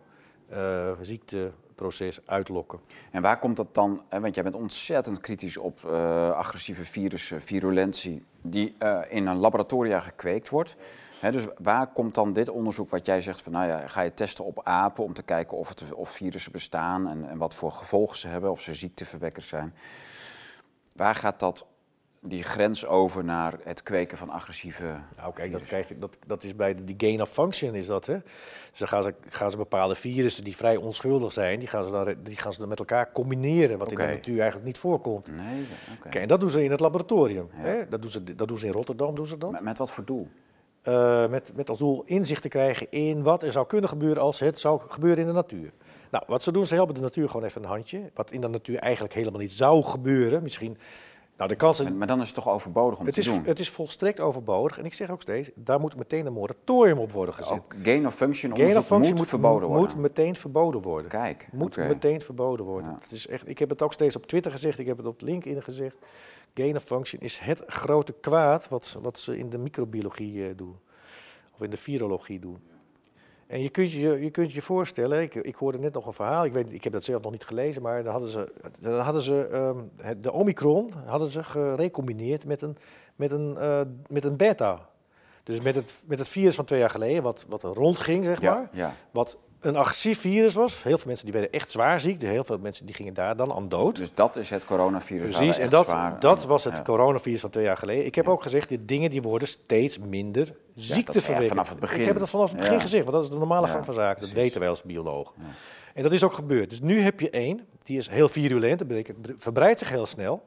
uh, ziekteproces uitlokken. En waar komt dat dan? Want jij bent ontzettend kritisch op uh, agressieve virussen, virulentie, die uh, in een laboratoria gekweekt wordt dus waar komt dan dit onderzoek wat jij zegt van, nou ja, ga je testen op apen om te kijken of, het, of virussen bestaan en, en wat voor gevolgen ze hebben, of ze ziekteverwekkers zijn. Waar gaat dat die grens over naar het kweken van agressieve. Nou, kijk, dat, krijg je, dat, dat is bij de, die gain of function is dat. Hè? Dus dan gaan ze, gaan ze bepaalde virussen die vrij onschuldig zijn, die gaan ze dan, die gaan ze dan met elkaar combineren, wat in de natuur eigenlijk niet voorkomt. Nee, okay. en dat doen ze in het laboratorium. Hè? Dat, doen ze, dat doen ze in Rotterdam. Doen ze dat. Met, met wat voor doel? Uh, met, met als doel inzicht te krijgen in wat er zou kunnen gebeuren als het zou gebeuren in de natuur. Nou, wat ze doen, ze helpen de natuur gewoon even een handje. Wat in de natuur eigenlijk helemaal niet zou gebeuren. Misschien. Nou, de kansen... Maar dan is het toch overbodig om het te is, doen? Het is volstrekt overbodig. En ik zeg ook steeds, daar moet meteen een moratorium op worden gezet. Ook gain of function gain of function moet, verboden worden? Moet meteen verboden worden. Kijk, Moet meteen verboden worden. Het is echt, ik heb het ook steeds op Twitter gezegd, ik heb het op LinkedIn gezegd. Gain is het grote kwaad wat, wat ze in de microbiologie uh, doen of in de virologie doen. En je kunt je, je kunt je voorstellen, ik, ik hoorde net nog een verhaal, ik, weet, ik heb dat zelf nog niet gelezen, maar dan hadden ze, dan hadden ze ehm, de Omicron hadden ze gerecombineerd met een, met een, eh, met een beta. Dus met het, met het virus van twee jaar geleden, wat, wat er rondging, zeg maar. Ja, ja. Wat een agressief virus was. Heel veel mensen die werden echt zwaar ziek. Heel veel mensen die gingen daar dan aan dood. Dus dat is het coronavirus. Precies, en dat, zwaar dat was het ja. coronavirus van twee jaar geleden. Ik heb ook gezegd, die dingen die worden steeds minder ziekteverwekkend. is vanaf het begin. Ik heb dat vanaf het begin Ja. gezegd, want dat is de normale Ja, gang van zaken. Dat weten wij als biologen. En dat is ook gebeurd. Dus nu heb je één, die is heel virulent, dat betekent, verbreidt zich heel snel,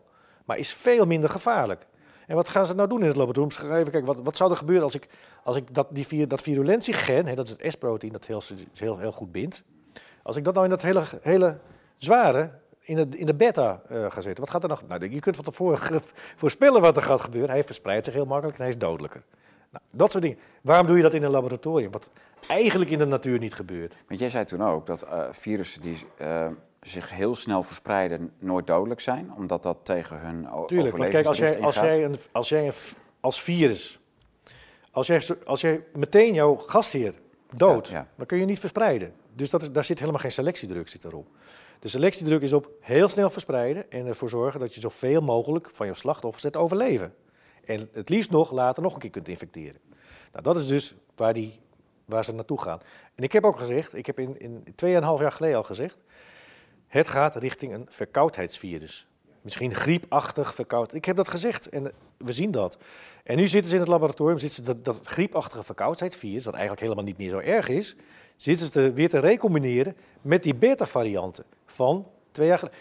maar is veel minder gevaarlijk. En wat gaan ze nou doen in het laboratorium? Even kijken, wat, wat zou er gebeuren als ik, als ik dat, die, vir- dat virulentiegen, hè, dat is het S-proteïn dat heel, heel, heel goed bindt, als ik dat nou in dat hele, hele zware, in de, in de beta eh, ga zetten, wat gaat er nog? Nou, je kunt van tevoren voorspellen wat er gaat gebeuren. Hij verspreidt zich heel makkelijk en hij is dodelijker. Nou, dat soort dingen. Waarom doe je dat in een laboratorium? Wat eigenlijk in de natuur niet gebeurt. Want jij zei toen ook dat eh, virussen die eh, zich heel snel verspreiden nooit dodelijk zijn, omdat dat tegen hun Tuurlijk, want kijk, als jij, als jij, een, als jij een, als virus, als jij, als jij meteen jouw gastheer dood, Ja, ja. dan kun je niet verspreiden. Dus dat is, daar zit helemaal geen selectiedruk zit erop. De selectiedruk is op heel snel verspreiden en ervoor zorgen dat je zoveel mogelijk van je slachtoffers het overleven. En het liefst nog later nog een keer kunt infecteren. Nou, dat is dus waar, die, waar ze naartoe gaan. En ik heb ook gezegd, ik heb in, in 2,5 jaar geleden al gezegd, het gaat richting een verkoudheidsvirus. Misschien griepachtig verkoud. Ik heb dat gezegd en we zien dat. En nu zitten ze in het laboratorium, zitten dat, dat griepachtige verkoudheidsvirus, dat eigenlijk helemaal niet meer zo erg is, zitten ze weer te recombineren met die beta-varianten van twee jaar geleden.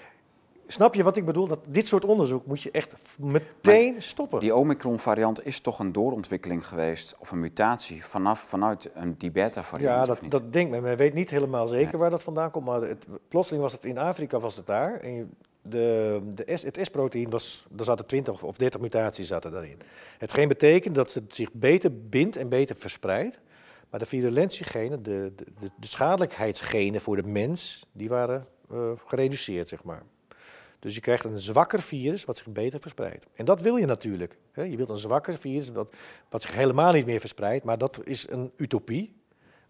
Snap je wat ik bedoel? Dat dit soort onderzoek moet je echt meteen stoppen. Die Omicron-variant is toch een doorontwikkeling geweest, of een mutatie, vanaf, vanuit een, die beta-variant? Ja, dat, dat denkt men. Men weet niet helemaal zeker waar dat vandaan komt. Maar het, plotseling was het in Afrika was het daar. En de, de S, het S-proteïn was, er zaten 20 of 30 mutaties zaten daarin. Hetgeen betekent dat het zich beter bindt en beter verspreidt. Maar de virulentiegenen, de, de, de, de schadelijkheidsgenen voor de mens, die waren eh, gereduceerd, zeg maar. Dus je krijgt een zwakker virus wat zich beter verspreidt. En dat wil je natuurlijk. Je wilt een zwakker virus wat, wat zich helemaal niet meer verspreidt. Maar dat is een utopie.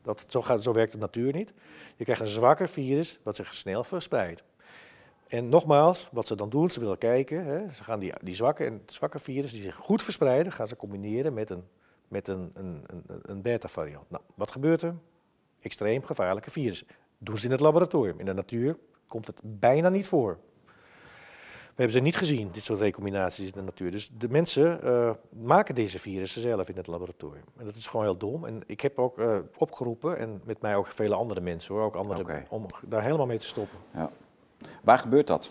Dat, zo, gaat, zo werkt de natuur niet. Je krijgt een zwakker virus wat zich snel verspreidt. En nogmaals, wat ze dan doen, ze willen kijken. Hè, ze gaan die, die zwakke en zwakke virus die zich goed verspreiden, gaan ze combineren met een, met een, een, een, een beta-variant. Nou, wat gebeurt er? Extreem gevaarlijke virussen. Doen ze in het laboratorium. In de natuur komt het bijna niet voor. We hebben ze niet gezien, dit soort recombinaties in de natuur. Dus de mensen eh, maken deze virussen zelf in het laboratorium. En dat is gewoon heel dom. En ik heb ook eh, opgeroepen, en met mij ook vele andere mensen hoor, ook andere, om daar helemaal mee te stoppen. Ja. Waar gebeurt dat?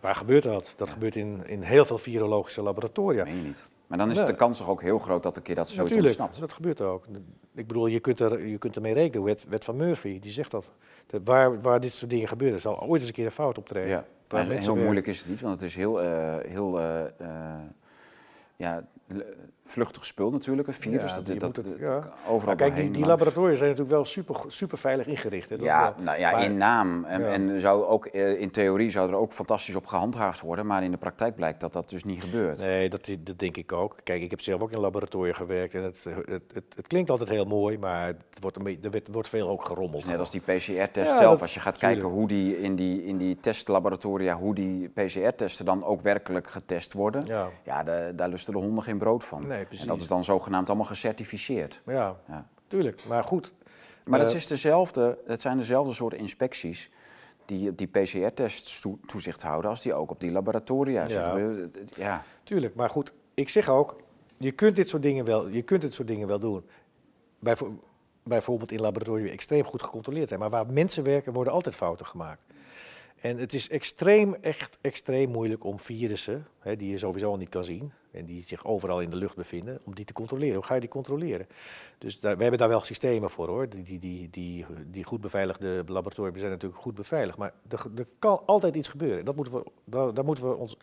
Waar gebeurt dat? Dat gebeurt in, in heel veel virologische laboratoria. Meen je niet. Maar dan is Nee. de kans toch ook heel groot dat een keer dat zoiets Natuurlijk, ontsnapt. dat gebeurt ook. Ik bedoel, je kunt, er, je kunt ermee rekenen. Wet, wet van Murphy, die zegt dat. Dat waar, waar dit soort dingen gebeuren, zal ooit eens een keer een fout optreden. Ja. Heel werken. moeilijk is het niet, want het is heel, eh, heel eh, eh, ja, vluchtig spul natuurlijk, een virus. Ja, dat, dat, het- dat- ja. overal Maar kijk, die, laboratoria zijn natuurlijk wel super, super veilig ingericht. Hè? Ja, wel. nou ja, Maar- in naam. En, Ja. en zou ook, eh, in theorie zou er ook fantastisch op gehandhaafd worden, maar in de praktijk blijkt dat dat dus niet gebeurt. Nee, dat, dat denk ik ook. Kijk, ik heb zelf ook in laboratoria gewerkt en het, het, het, het klinkt altijd heel mooi, maar het wordt een beetje, er wordt- veel ook gerommeld. Net als die PCR-test zelf. dat- Als je gaat tuurlijk. kijken hoe die in die, in die testlaboratoria, hoe die PCR-testen dan ook werkelijk getest worden. Ja, Ja, da- daar lusten de honden geen brood van. Nee, precies. En dat is dan zogenaamd allemaal gecertificeerd. ja, Ja. tuurlijk. Maar goed. Maar het, Eh, is dezelfde, het zijn dezelfde soort inspecties die die PCR-tests toe- toezicht houden als die ook op die laboratoria Ja. zitten. Ja. Tuurlijk, maar goed, ik zeg ook, je kunt dit soort dingen wel, je kunt dit soort dingen wel doen. Bijvo- bijvoorbeeld in laboratoria extreem goed gecontroleerd zijn. Maar waar mensen werken, worden altijd fouten gemaakt. En het is extreem, echt extreem moeilijk om virussen, hè, die je sowieso al niet kan zien, en die zich overal in de lucht bevinden, om die te controleren. Hoe ga je die controleren? Dus daar, we hebben daar wel systemen voor hoor. Die, die, die, die, die goed beveiligde laboratoria zijn natuurlijk goed beveiligd. Maar er, er kan altijd iets gebeuren. Dat moeten we, daar, daar moeten we ons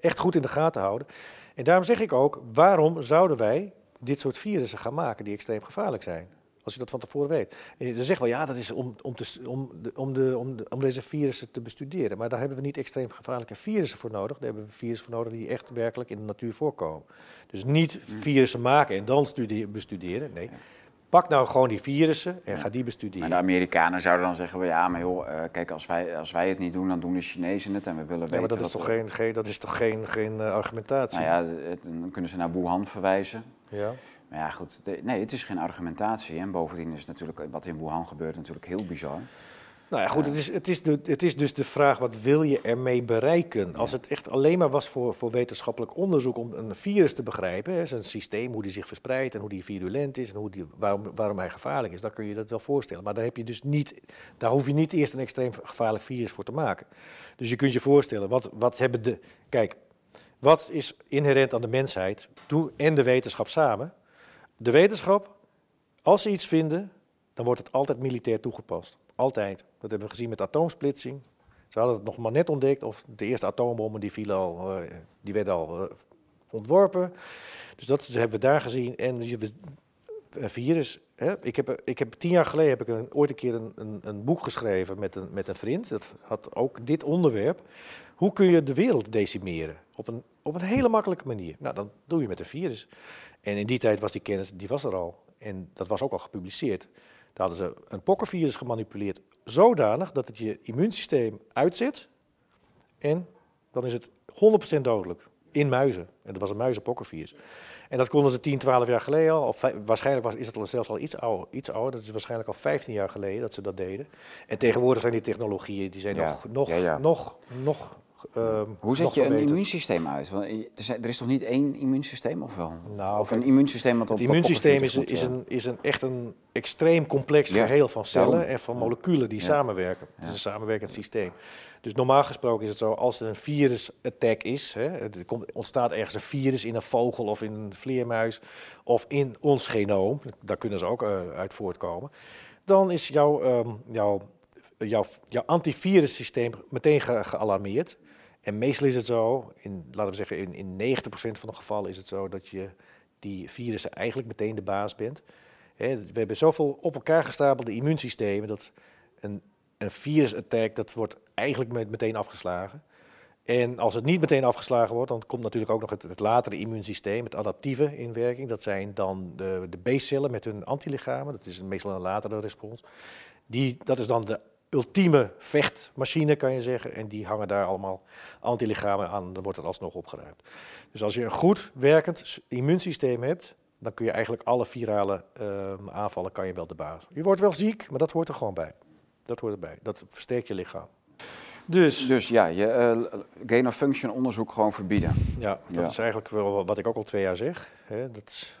echt goed in de gaten houden. En daarom zeg ik ook, waarom zouden wij dit soort virussen gaan maken die extreem gevaarlijk zijn? Als je dat van tevoren weet. En je zegt wel, ja, dat is om, om, te, om, de, om, de, om, de, om deze virussen te bestuderen. Maar daar hebben we niet extreem gevaarlijke virussen voor nodig. Daar hebben we virussen voor nodig die echt werkelijk in de natuur voorkomen. Dus niet virussen maken en dan bestuderen. Nee, Pak nou gewoon die virussen en Ja. ga die bestuderen. Maar de Amerikanen zouden dan zeggen, ja, maar joh, eh, kijk, als wij, als wij het niet doen, dan doen de Chinezen het en we willen weten ja, maar dat is toch geen, geen, dat is toch geen, geen eh, argumentatie? Nou ja, het- dan kunnen ze naar Wuhan verwijzen. Ja. Maar ja, goed, de- nee, het is geen argumentatie. En bovendien is natuurlijk, wat in Wuhan gebeurt, natuurlijk heel bizar. Nou ja, goed, het is, het, is de, het is dus de vraag, wat wil je ermee bereiken? Als het echt alleen maar was voor, voor wetenschappelijk onderzoek om een virus te begrijpen, hè, zijn systeem, hoe die zich verspreidt en hoe die virulent is en hoe die, waarom, waarom hij gevaarlijk is, dan kun je dat wel voorstellen. Maar daar, heb je dus niet, daar hoef je niet eerst een extreem gevaarlijk virus voor te maken. Dus je kunt je voorstellen, wat, wat hebben de... Kijk, wat is inherent aan de mensheid en de wetenschap samen? De wetenschap, als ze iets vinden, dan wordt het altijd militair toegepast. Altijd. Dat hebben we gezien met atoomsplitsing. Ze hadden het nog maar net ontdekt, of de eerste atoombommen die, vielen al, eh, die werden al eh, ontworpen. Dus dat hebben we daar gezien. En virus. Hè? Ik, heb, ik heb tien jaar geleden heb ik ooit een keer een, een, een boek geschreven met een, met een vriend. Dat had ook dit onderwerp. Hoe kun je de wereld decimeren? Op een, op een hele makkelijke manier. Nou, dan doe je met een virus. En in die tijd was die kennis, die was er al. En dat was ook al gepubliceerd. Daar hadden ze een pokkenvirus gemanipuleerd zodanig dat het je immuunsysteem uitzet. En dan is het 100% dodelijk. In muizen. En dat was een muizenpokkenvirus. En dat konden ze 10, 12 jaar geleden al. Of waarschijnlijk was, is het al zelfs al iets ouder, iets ouder. Dat is waarschijnlijk al 15 jaar geleden dat ze dat deden. En tegenwoordig zijn die technologieën die zijn Ja, nog, nog, ja, ja. nog, nog. Ehm, Hoe zet je een immuunsysteem uit? Want er is- er is toch niet één immuunsysteem, of wel? Nou, of een immuunsysteem wat op Het immuunsysteem is, is, een, is een, echt een extreem complex Ja, geheel van cellen daarom. en van moleculen die Ja. samenwerken. Het is een samenwerkend systeem. Dus normaal gesproken is het zo, als er een virus-attack is, hè, er komt, ontstaat ergens een virus in een vogel of in een vleermuis of in ons genoom, daar kunnen ze ook eh, uit voortkomen, dan is jouw, ehm, jouw, jouw, jouw antivirussysteem meteen ge- gealarmeerd. En meestal is het zo, in, laten we zeggen in, in 90% van de gevallen is het zo dat je die virussen eigenlijk meteen de baas bent. We hebben zoveel op elkaar gestapelde immuunsystemen dat een, een virusattack dat wordt eigenlijk met, meteen afgeslagen. En als het niet meteen afgeslagen wordt, dan komt natuurlijk ook nog het, het latere immuunsysteem, het adaptieve in werking. Dat zijn dan de, de B-cellen met hun antilichamen. Dat is meestal een latere respons. Die, dat is dan de ultieme vechtmachine, kan je zeggen. En die hangen daar allemaal antilichamen aan. Dan wordt het alsnog opgeruimd. Dus als je een goed werkend immuunsysteem hebt, dan kun je eigenlijk alle virale ehm, aanvallen kan je wel de baas. Je wordt wel ziek, maar dat hoort er gewoon bij. Dat hoort erbij. Dat versterkt je lichaam. Dus Dus ja, je eh gain of function onderzoek gewoon verbieden. ja, dat Ja. is eigenlijk wel wat ik ook al twee jaar zeg. Hè. Dat, is,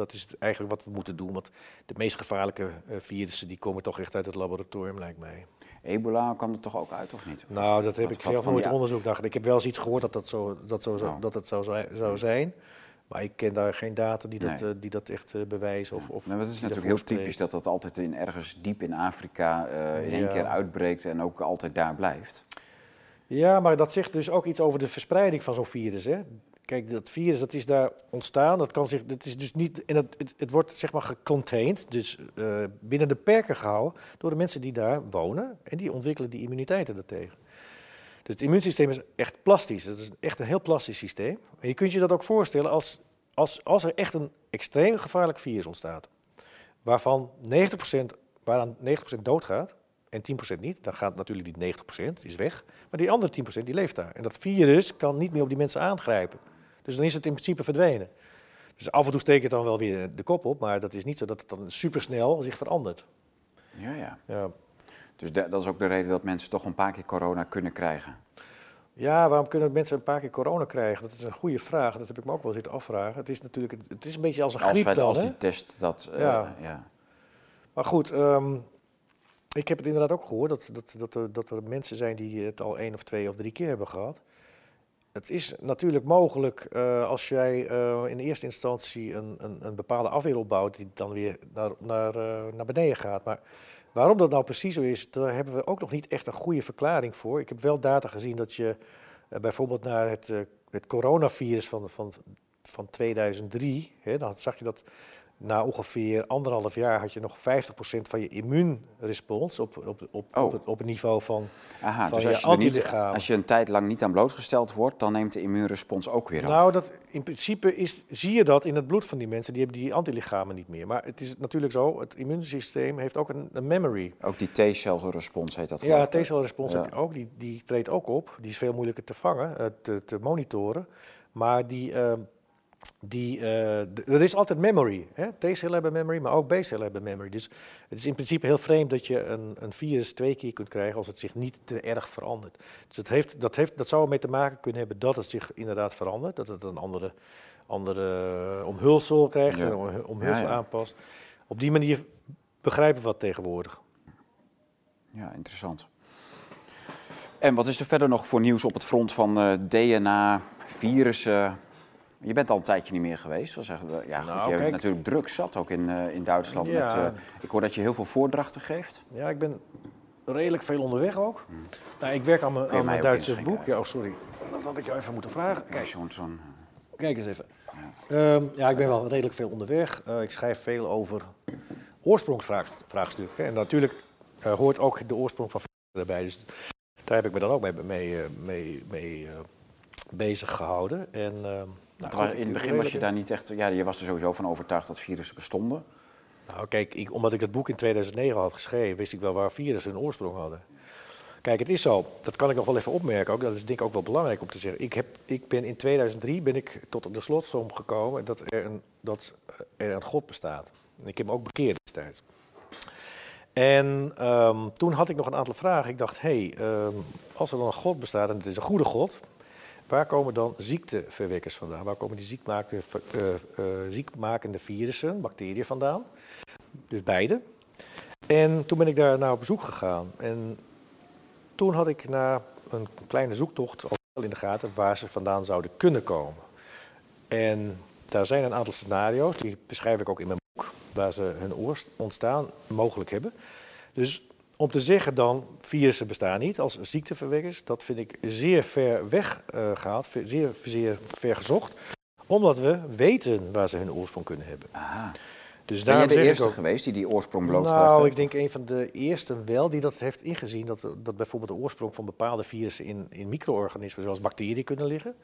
dat is eigenlijk wat we moeten doen. Want de meest gevaarlijke eh, virussen die komen toch echt uit het laboratorium, lijkt mij. Ebola kwam er toch ook uit, of niet? Nou, dat heb Wat- ik zelf nooit onderzoek naar gedaan. Ik heb wel eens iets gehoord dat dat zo, dat zo, Oh. dat het zo zou, zijn. Maar ik ken daar geen data die dat, Nee. eh, die dat echt eh, bewijzen. Of, of Nou, het is natuurlijk heel typisch dat dat altijd in, ergens diep in Afrika in één Ja. keer uitbreekt en ook altijd daar blijft. Ja, maar dat zegt dus ook iets over de verspreiding van zo'n virus. Hè? Kijk, dat virus dat is daar ontstaan. Dat kan zich, dat is dus niet, en het, wordt zeg maar gecontained, dus eh, binnen de perken gehouden door de mensen die daar wonen. En die ontwikkelen die immuniteiten daartegen. Dus het immuunsysteem is echt plastisch. Het is echt een heel plastisch systeem. En je kunt je dat ook voorstellen als, als, als er echt een extreem gevaarlijk virus ontstaat. Waarvan 90%, waaraan 90% doodgaat en 10% niet. Dan gaat natuurlijk die 90% is weg. Maar die andere 10% die leeft daar. En dat virus kan niet meer op die mensen aangrijpen. Dus dan is het in principe verdwenen. Dus af en toe steekt het dan wel weer de kop op. Maar dat is niet zo dat het dan supersnel zich verandert. Ja, ja. Ja. Dus da- dat is ook de reden dat mensen toch een paar keer corona kunnen krijgen. Ja, waarom kunnen mensen een paar keer corona krijgen? Dat is een goede vraag. Dat heb ik me ook wel zitten afvragen. Het is natuurlijk het is een beetje als een Als, griep wij, dan, als hè? die test dat... eh, Ja. ja. Maar goed, ehm, ik heb het inderdaad ook gehoord dat, dat, dat, er, dat er mensen zijn die het al één of twee of drie keer hebben gehad. Het is natuurlijk mogelijk eh, als jij eh, in eerste instantie een, een, een bepaalde afweer opbouwt die dan weer naar, naar, eh, naar beneden gaat. Maar waarom dat nou precies zo is, daar hebben we ook nog niet echt een goede verklaring voor. Ik heb wel data gezien dat je bijvoorbeeld naar het, het coronavirus van, van, van 2003, hè, dan zag je dat na ongeveer anderhalf jaar had je nog 50% van je immuunrespons op, op, op, Oh. op, het, op het niveau van, Aha, van dus je als je, niet, als je een tijd lang niet aan blootgesteld wordt, dan neemt de immuunrespons ook weer af. Nou, dat, in principe is, zie je dat in het bloed van die mensen. Die hebben die antilichamen niet meer. Maar het is natuurlijk zo, het immuunsysteem heeft ook een, een memory. Ook die T-celrespons heet dat Ja. T-celrespons Ja. heb je ook. Die, die treedt ook op. Die is veel moeilijker te vangen, eh, te, te monitoren. Maar die, eh, die, eh, er is altijd memory. T-cellen hebben memory, maar ook B-cellen hebben memory. Dus het is in principe heel vreemd dat je een, een virus twee keer kunt krijgen als het zich niet te erg verandert. Dus het heeft, dat, heeft, dat zou ermee te maken kunnen hebben dat het zich inderdaad verandert. Dat het een andere, andere omhulsel krijgt, Ja. een omhu- omhulsel Ja, ja. aanpast. Op die manier begrijpen we wat tegenwoordig. Ja, interessant. En wat is er verder nog voor nieuws op het front van eh, DNA, virussen? Je bent al een tijdje niet meer geweest. Zeggen we. Ja, goed, Nou, je natuurlijk druk zat ook in, eh, in Duitsland. Ja. Met, eh, ik hoor dat je heel veel voordrachten geeft. Ja, ik ben redelijk veel onderweg ook. Nou, ik werk aan mijn, aan mijn Duitse boek. Ja, oh, sorry. Dat had ik jou even moeten vragen. Kijk, Kijk, kijk eens even. Ehm, ja, ik ben wel redelijk veel onderweg. Eh, ik schrijf veel over oorsprongsvraagstukken. En natuurlijk eh, hoort ook de oorsprong van erbij. Dus daar heb ik me dan ook mee, mee, eh, mee, mee eh, bezig gehouden. En, ehm, nou, goed, in het begin was je daar niet echt... Ja, je was er sowieso van overtuigd dat virussen bestonden. Nou, kijk, ik, omdat ik het boek in 2009 had geschreven, wist ik wel waar virussen hun oorsprong hadden. Kijk, het is zo, dat kan ik nog wel even opmerken, ook, dat is denk ik ook wel belangrijk om te zeggen. Ik, heb, ik ben in 2003 ben ik tot de slotsom gekomen dat er een, dat er een God bestaat. En ik heb me ook bekeerd destijds. En ehm, toen had ik nog een aantal vragen. Ik dacht, hé, hey, ehm, als er dan een God bestaat en het is een goede God, waar komen dan ziekteverwekkers vandaan? Waar komen die ziekmakende, eh, eh, ziekmakende virussen, bacteriën vandaan? Dus beide. En toen ben ik daar naar op bezoek gegaan. En toen had ik na een kleine zoektocht al in de gaten waar ze vandaan zouden kunnen komen. En daar zijn een aantal scenario's, die beschrijf ik ook in mijn boek, waar ze hun ontstaan mogelijk hebben. Dus om te zeggen dan, virussen bestaan niet als ziekteverwekkers, dat vind ik zeer ver weggehaald, zeer, zeer ver gezocht. Omdat we weten waar ze hun oorsprong kunnen hebben. Aha. Dus Ben jij de eerste ook, geweest die die oorsprong blootgelegd nou, heeft? ik denk een van de eerste wel die dat heeft ingezien. Dat, dat bijvoorbeeld de oorsprong van bepaalde virussen in, in micro-organismen, zoals bacteriën, kunnen liggen.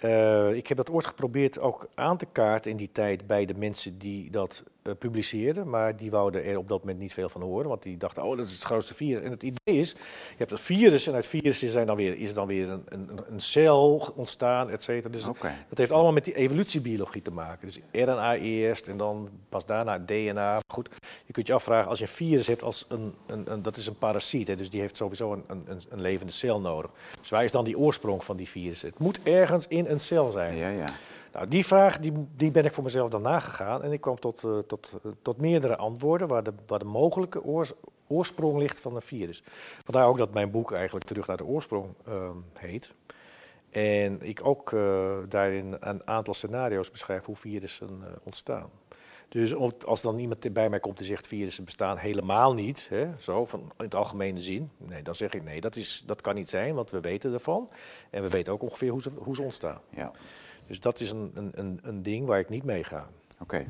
Eh, ik heb dat ooit geprobeerd ook aan te kaarten in die tijd bij de mensen die dat eh, publiceerden. Maar die wouden er op dat moment niet veel van horen. Want die dachten, oh, dat is het grootste virus. En het idee is, je hebt een virus en uit virussen zijn dan weer, is er dan weer een, een, een cel ontstaan, et cetera. Dus dat heeft allemaal met die evolutiebiologie te maken. Dus RNA eerst en dan pas daarna DNA. Maar goed, je kunt je afvragen, als je een virus hebt, als een, een, dat is een parasiet. Hè, dus die heeft sowieso een, een, een- een levende cel nodig. Dus waar is dan die oorsprong van die virus? Het moet ergens in een cel zijn. Ja, ja. Nou, die vraag die, die ben ik voor mezelf dan nagegaan. En ik kwam tot, eh, tot, eh, tot meerdere antwoorden waar de, waar de mogelijke oors- oorsprong ligt van een virus. Vandaar ook dat mijn boek eigenlijk terug naar de oorsprong ehm, heet. En ik ook eh, daarin een aantal scenario's beschrijf hoe virussen eh, ontstaan. Dus als dan iemand bij mij komt en zegt virussen bestaan helemaal niet, hè, zo van in het algemene zin, nee, dan zeg ik nee, dat, is, dat kan niet zijn, want we weten ervan. En we weten ook ongeveer hoe ze, hoe ze ontstaan. ja. Dus dat is een, een, een, een ding waar ik niet mee ga. Oké.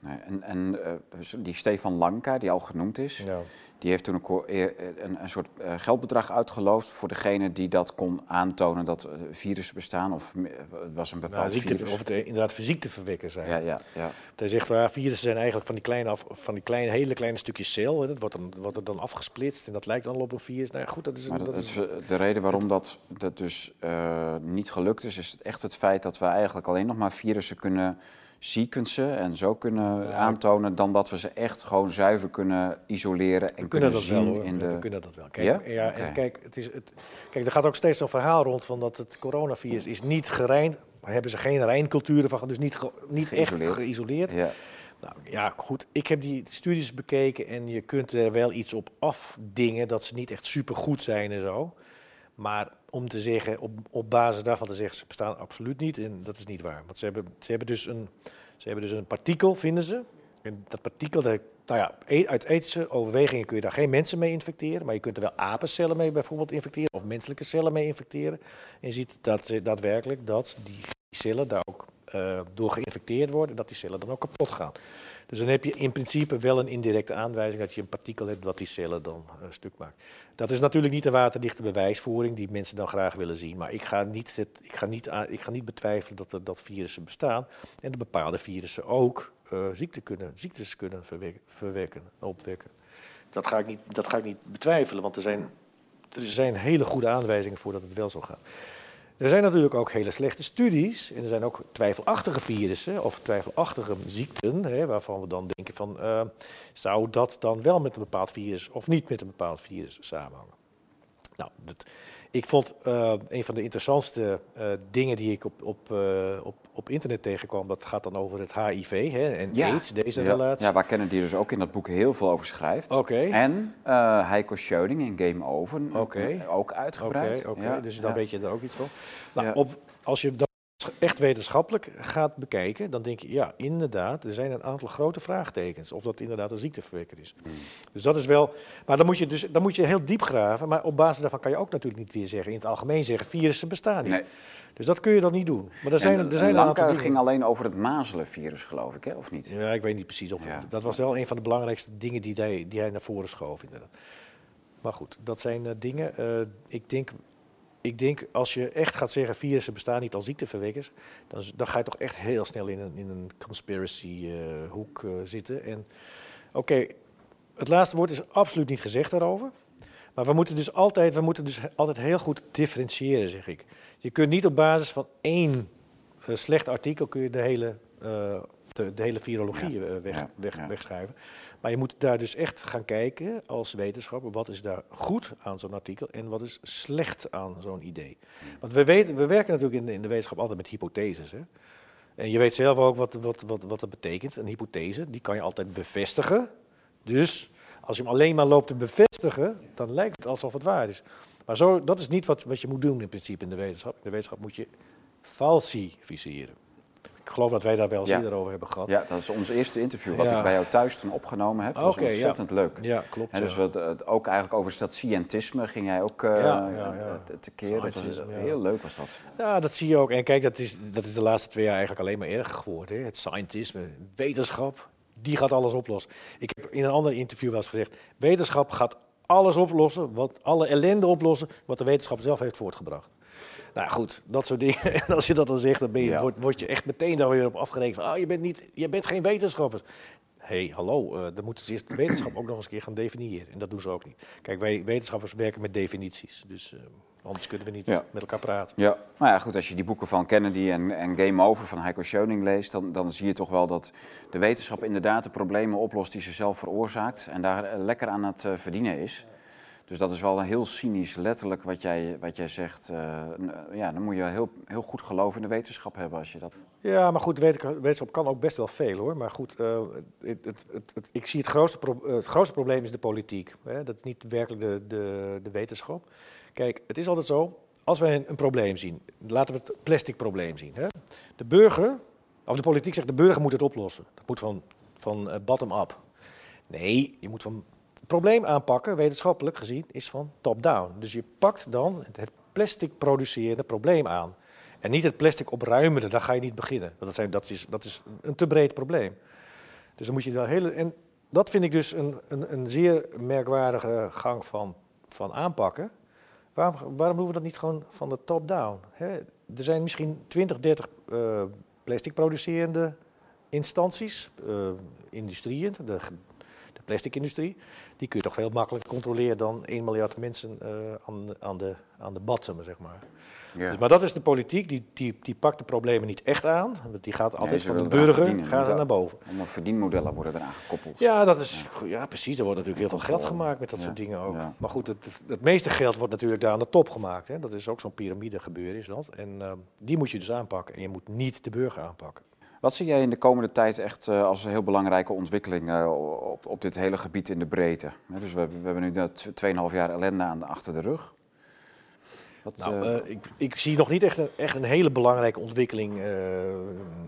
Nee, en en eh, die Stefan Lanka, die al genoemd is, Ja. die heeft toen een, ko- eer- een, een soort eh, geldbedrag uitgeloofd voor degene die dat kon aantonen dat eh, virussen bestaan. Of het was een bepaald Nou, ziekte, virus. of het eh, inderdaad voor ziekteverwekkers zijn. Ja, ja, ja. Hij zegt, waar virussen zijn eigenlijk van die kleine, af, van die kleine hele kleine stukjes cel. Hè, dat wordt, dan, wordt er dan afgesplitst en dat lijkt dan op een virus. Nou ja, goed, dat is, Maar dat, is de reden waarom dat, dat dus eh, niet gelukt is, is echt het feit dat we eigenlijk alleen nog maar virussen kunnen sequencen en zo kunnen Ja. aantonen, dan dat we ze echt gewoon zuiver kunnen isoleren en we kunnen, kunnen dat zien wel in de... We kunnen dat wel. Kijk, Ja? ja? En kijk, het is, het, kijk, er gaat ook steeds zo'n verhaal rond van dat het coronavirus is niet gereind. Hebben ze geen rijnculturen van, dus niet, ge- niet Geïsoleerd. echt geïsoleerd. Ja, Nou ja, goed. Ik heb die studies bekeken en je kunt er wel iets op afdingen dat ze niet echt supergoed zijn en zo. Maar om te zeggen, op, op basis daarvan te zeggen, ze bestaan absoluut niet, en dat is niet waar. Want ze hebben, ze hebben, dus, een, ze hebben dus een partikel, vinden ze. En dat partikel, daar, nou ja, e- uit ethische overwegingen kun je daar geen mensen mee infecteren, maar je kunt er wel apencellen mee bijvoorbeeld infecteren, of menselijke cellen mee infecteren. En je ziet dat, ze- daadwerkelijk dat die cellen daar ook uh, door geïnfecteerd worden, dat die cellen dan ook kapot gaan. Dus dan heb je in principe wel een indirecte aanwijzing dat je een partikel hebt wat die cellen dan uh, stuk maakt. Dat is natuurlijk niet de waterdichte bewijsvoering die mensen dan graag willen zien. Maar ik ga niet, het, ik ga niet, ik ga niet betwijfelen dat, er, dat virussen bestaan. En dat bepaalde virussen ook uh, ziekte kunnen, ziektes kunnen verwekken, opwekken. Dat ga, ik niet, dat ga ik niet betwijfelen, want er zijn, er zijn hele goede aanwijzingen voor dat het wel zo gaat. Er zijn natuurlijk ook hele slechte studies en er zijn ook twijfelachtige virussen of twijfelachtige ziekten, hè, waarvan we dan denken van, uh, zou dat dan wel met een bepaald virus of niet met een bepaald virus samenhangen? Nou, dat, ik vond uh, een van de interessantste uh, dingen die ik op, op, uh, op, op internet tegenkwam, dat gaat dan over het HIV hè, en ja. AIDS, deze ja. relatie. Ja, waar Kennedy dus ook in dat boek heel veel over schrijft. Oké. Okay. En Heiko Schöning in Game Over, okay. ook uitgebreid. Oké, okay, ja. dus dan weet je er ook iets van. Nou, op, als je dat echt wetenschappelijk gaat bekijken, dan denk je, ja, inderdaad, er zijn een aantal grote vraagtekens of dat inderdaad een ziekteverwekker is. Hmm. Dus dat is wel, maar dan moet, je dus, dan moet je heel diep graven, maar op basis daarvan kan je ook natuurlijk niet weer zeggen, in het algemeen zeggen, virussen bestaan niet. Nee. Dus dat kun je dan niet doen. Maar er zijn, en, er zijn een aantal ging alleen over het mazelenvirus, geloof ik, hè? of niet? Ja, ik weet niet precies. Of, ja. Dat was wel een van de belangrijkste dingen die hij, die hij naar voren schoof, inderdaad. Maar goed, dat zijn uh, dingen. Uh, ik denk ik denk als je echt gaat zeggen virussen bestaan niet als ziekteverwekkers, dan, dan ga je toch echt heel snel in een, in een conspiracy uh, hoek uh, zitten. En oké, okay, het laatste woord is absoluut niet gezegd daarover. Maar we moeten dus altijd, we moeten dus altijd heel goed differentiëren, zeg ik. Je kunt niet op basis van één uh, slecht artikel kun je de hele, de, de, hele virologie ja. weg, weg, ja. wegschrijven. Maar je moet daar dus echt gaan kijken als wetenschapper, wat is daar goed aan zo'n artikel en wat is slecht aan zo'n idee. Want we, weten, we werken natuurlijk in de, in de wetenschap altijd met hypotheses. Hè? En je weet zelf ook wat, wat, wat, wat dat betekent. Een hypothese, die kan je altijd bevestigen. Dus als je hem alleen maar loopt te bevestigen, dan lijkt het alsof het waar is. Maar zo, dat is niet wat, wat je moet doen in principe in de wetenschap. In de wetenschap moet je falsificeren. Ik geloof dat wij daar wel eens ja. eerder over hebben gehad. Ja, dat is ons eerste interview wat ik bij jou thuis toen opgenomen heb. Dat was okay, ontzettend ja. leuk. Ja, klopt. En dus wat, het, ook eigenlijk over dat scientisme ging jij ook uh, ja, tekeer. Dat was, heel leuk was dat. Ja, dat zie je ook. En kijk, dat is, dat is de laatste twee jaar eigenlijk alleen maar erger geworden. Hè. Het scientisme, wetenschap, die gaat alles oplossen. Ik heb in een ander interview wel eens gezegd, wetenschap gaat alles oplossen, wat, alle ellende oplossen, wat de wetenschap zelf heeft voortgebracht. Nou goed, dat soort dingen. En als je dat dan zegt, dan ben je, ja. word, word, je echt meteen daar weer op afgerekend. Van, oh, je, bent niet, je bent geen wetenschapper. Hé, hey, hallo, uh, dan moeten ze eerst de wetenschap ook nog eens een keer gaan definiëren. En dat doen ze ook niet. Kijk, wij wetenschappers werken met definities. Dus uh, anders kunnen we niet ja. met elkaar praten. Ja, nou ja, goed, als je die boeken van Kennedy en, en Game Over van Heiko Schoening leest... Dan, dan zie je toch wel dat de wetenschap inderdaad de problemen oplost die ze zelf veroorzaakt... en daar uh, lekker aan het verdienen is. Dus dat is wel een heel cynisch, letterlijk wat jij, wat jij zegt. Uh, ja, dan moet je heel, heel goed geloof in de wetenschap hebben als je dat... Ja, maar goed, wetenschap kan ook best wel veel hoor. Maar goed, uh, het, het, het, ik zie het grootste, het grootste probleem is de politiek. Hè? Dat is niet werkelijk de, de, de wetenschap. Kijk, het is altijd zo, als wij een, een probleem zien, laten we het plastic probleem zien. Hè? De burger, of de politiek zegt de burger moet het oplossen. Dat moet van, van bottom-up. Nee, je moet van probleem aanpakken, wetenschappelijk gezien, is van top-down. Dus je pakt dan het plastic producerende probleem aan. En niet het plastic opruimende, daar ga je niet beginnen. Dat, zijn, dat, is, dat is een te breed probleem. Dus dan moet je daar hele. En dat vind ik dus een, een, een zeer merkwaardige gang van, van aanpakken. Waarom, waarom doen we dat niet gewoon van de top-down? Er zijn misschien 20, 30 uh, plastic producerende instanties, uh, industrieën, de plasticindustrie die kun je toch veel makkelijker controleren dan 1 miljard mensen uh, aan, aan, de, aan de bottom, zeg maar. Ja. Dus, maar dat is de politiek, die, die, die pakt de problemen niet echt aan. Die gaat altijd nee, van de burger gaat naar boven. En verdienmodellen worden eraan gekoppeld. Ja, dat is, ja. ja. precies. Er wordt natuurlijk heel veel geld gemaakt met dat soort dingen ook. Maar goed, het, het meeste geld wordt natuurlijk daar aan de top gemaakt. Hè. Dat is ook zo'n piramide gebeuren is dat. En uh, die moet je dus aanpakken. En je moet niet de burger aanpakken. Wat zie jij in de komende tijd echt uh, als een heel belangrijke ontwikkeling uh, op, op dit hele gebied in de breedte? dus we, we hebben nu dat 2,5 jaar ellende aan, achter de rug. Wat, nou, uh, ik, ik, zie nog niet echt een, echt een hele belangrijke ontwikkeling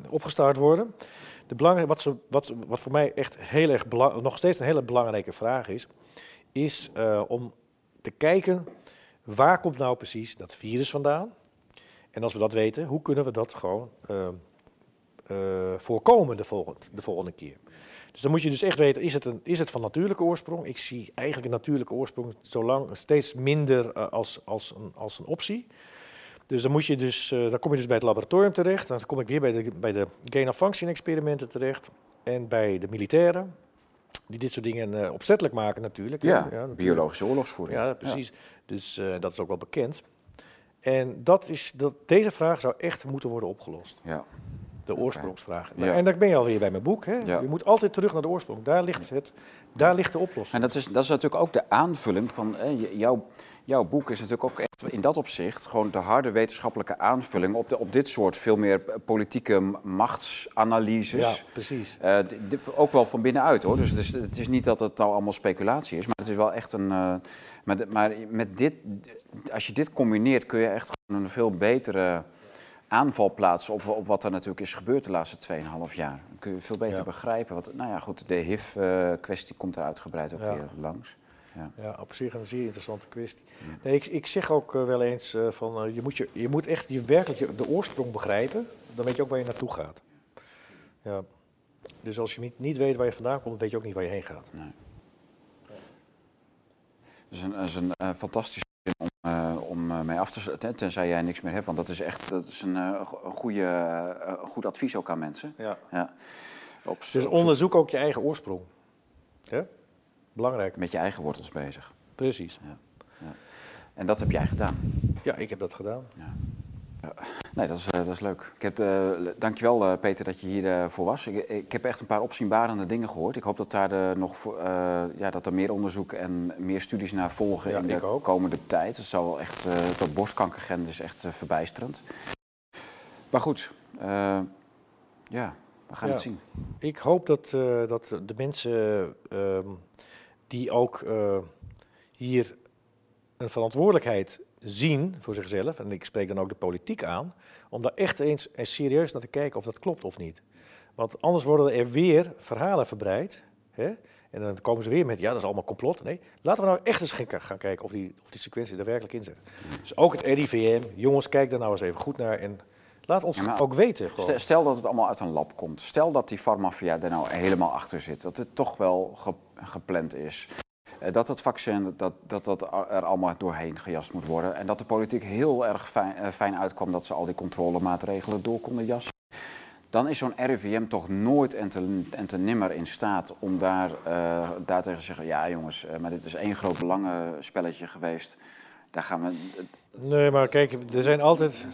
opgestart worden. De belangrijk, wat, ze, wat, wat voor mij echt heel erg nog steeds een hele belangrijke vraag is, is om te kijken waar komt nou precies dat virus vandaan? En als we dat weten, hoe kunnen we dat gewoon eh, voorkomen de volgende, de volgende keer. Dus dan moet je dus echt weten, is het, een, is het van natuurlijke oorsprong? Ik zie eigenlijk een natuurlijke oorsprong zolang steeds minder eh, als, als, een, als een optie. Dus dan, moet je dus, eh, dan kom je dus bij het laboratorium terecht. Dan kom ik weer bij de, bij de gain-of-function experimenten terecht. En bij de militairen, die dit soort dingen eh, opzettelijk maken natuurlijk. Ja, natuurlijk. biologische oorlogsvoering. Ja, precies. Dus eh, dat is ook wel bekend. En dat is, dat, deze vraag zou echt moeten worden opgelost. Ja. De oorsprongsvraag. Ja. En daar ben je alweer bij mijn boek. Hè? Ja. Je moet altijd terug naar de oorsprong. Daar ligt, het, daar ligt de oplossing. En dat is, dat is natuurlijk ook de aanvulling van eh, jouw, jouw boek is natuurlijk ook echt in dat opzicht gewoon de harde wetenschappelijke aanvulling op, de, op dit soort veel meer eh, politieke machtsanalyses. Ja, precies. Eh, ook wel van binnenuit hoor. Dus het is, het is niet dat het nou allemaal speculatie is, maar het is wel echt een. eh, maar, met dit, als je dit combineert, kun je echt gewoon een veel betere aanval plaatsen op, op wat er natuurlijk is gebeurd de laatste 2,5 jaar. Dan kun je veel beter Ja. begrijpen. Wat, nou ja, goed, de HIV-kwestie komt er uitgebreid ook Ja. weer langs. Ja. Ja, op zich een zeer interessante kwestie. Nee, ik, ik zeg ook eh, wel eens eh, van eh, je, moet je, je moet echt je werkelijk de oorsprong begrijpen. Dan weet je ook waar je naartoe gaat. Ja. Dus als je niet, niet weet waar je vandaan komt, weet je ook niet waar je heen gaat. Dat is een, dat is een eh, fantastische zin om, eh, mee af te hè, tenzij jij niks meer hebt. Want dat is echt dat is een, eh, goede, eh, goed advies ook aan mensen. Ja. Ja. Op, Dus op- onderzoek ook je eigen oorsprong. Hè? Belangrijk. met je eigen wortels bezig. Precies. En dat heb jij gedaan. Ja, ik heb dat gedaan. Nee, dat is, eh, dat is leuk. Ik heb, eh, dankjewel eh, Peter dat je hiervoor voor was. Ik, ik heb echt een paar opzienbarende dingen gehoord. Ik hoop dat daar de, nog ja, dat er meer onderzoek en meer studies naar volgen Ja, in de ook. komende tijd. Het zal wel echt, eh dat borstkankergen is echt verbijsterend. Maar goed, ja, we gaan Ja. het zien. Ik hoop dat, dat de mensen ehm, die ook hier een verantwoordelijkheid zien voor zichzelf, en ik spreek dan ook de politiek aan, om daar echt eens, eens serieus naar te kijken of dat klopt of niet. Want anders worden er weer verhalen verbreid. Hè? En dan komen ze weer met, ja, dat is allemaal complot. Nee, laten we nou echt eens gaan gaan kijken of die, of die sequenties er werkelijk in zitten. Dus ook het RIVM, jongens, kijk daar nou eens even goed naar en laat ons Ja, maar ook weten. Gewoon. Stel, dat het allemaal uit een lab komt. Stel dat die farmafia er nou helemaal achter zit. Dat het toch wel ge- gepland is. Eh, Dat het vaccin dat, dat, dat er allemaal doorheen gejast moet worden. En dat de politiek heel erg fijn, eh, fijn uitkwam dat ze al die controlemaatregelen door konden jassen. Dan is zo'n RIVM toch nooit en te, en te nimmer in staat om daar, eh daar tegen te zeggen... ja jongens, eh, maar dit is één groot belangenspelletje geweest. Daar gaan we... Nee, maar kijk, er zijn altijd,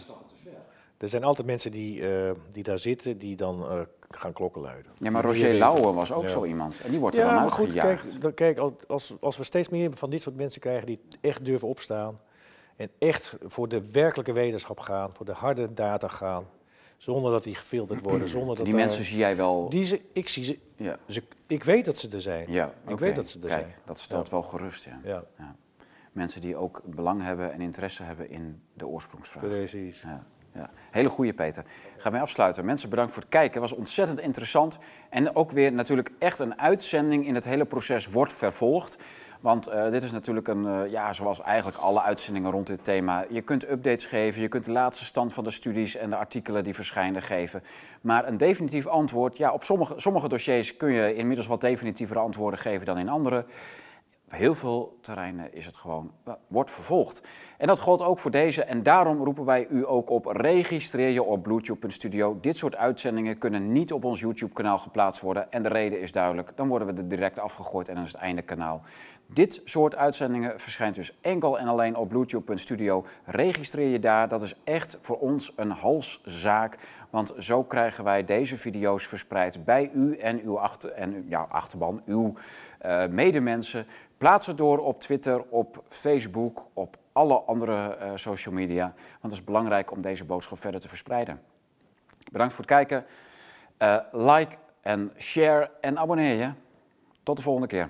er zijn altijd mensen die, eh, die daar zitten die dan eh, gaan klokken luiden. Ja, maar Roger weten- Lauwe was ook Ja. zo iemand. En die wordt er Ja, dan maar goed, uitgejaagd. kijk, dan- kijk als- als, als we steeds meer van dit soort mensen krijgen die echt durven opstaan en echt voor de werkelijke wetenschap gaan, voor de harde data gaan, zonder dat die gefilterd worden, zonder dat die daar- mensen zie jij wel... die ze, ik zie ze, Ja, ze, ik weet dat ze er zijn. ja ik oké. weet dat ze er Kijk, zijn. dat stelt Ja. wel gerust, ja. Ja, Mensen die ook belang hebben en interesse hebben in de oorsprongsvraag. precies. Ja, ja. Hele goede Peter. Gaan wij afsluiten. Mensen bedankt voor het kijken. Het was ontzettend interessant. En ook weer natuurlijk echt een uitzending in het hele proces wordt vervolgd. Want eh, dit is natuurlijk een, eh, ja, zoals eigenlijk alle uitzendingen rond dit thema. Je kunt updates geven, je kunt de laatste stand van de studies en de artikelen die verschijnen geven. Maar een definitief antwoord, ja, op sommige, sommige dossiers kun je inmiddels wat definitievere antwoorden geven dan in andere. Op heel veel terreinen is het gewoon, wordt vervolgd. En dat geldt ook voor deze. En daarom roepen wij u ook op, registreer je op bluetooth.studio. Dit soort uitzendingen kunnen niet op ons YouTube-kanaal geplaatst worden. En de reden is duidelijk, dan worden we er direct afgegooid en dan is het einde kanaal. Dit soort uitzendingen verschijnt dus enkel en alleen op bluetooth.studio. Registreer je daar, dat is echt voor ons een halszaak. Want zo krijgen wij deze video's verspreid bij u en uw achter, en, ja, achterban, uw eh, medemensen. Plaats het door op Twitter, op Facebook, op alle andere eh, social media. Want het is belangrijk om deze boodschap verder te verspreiden. Bedankt voor het kijken. Eh, like en share en abonneer je. Tot de volgende keer.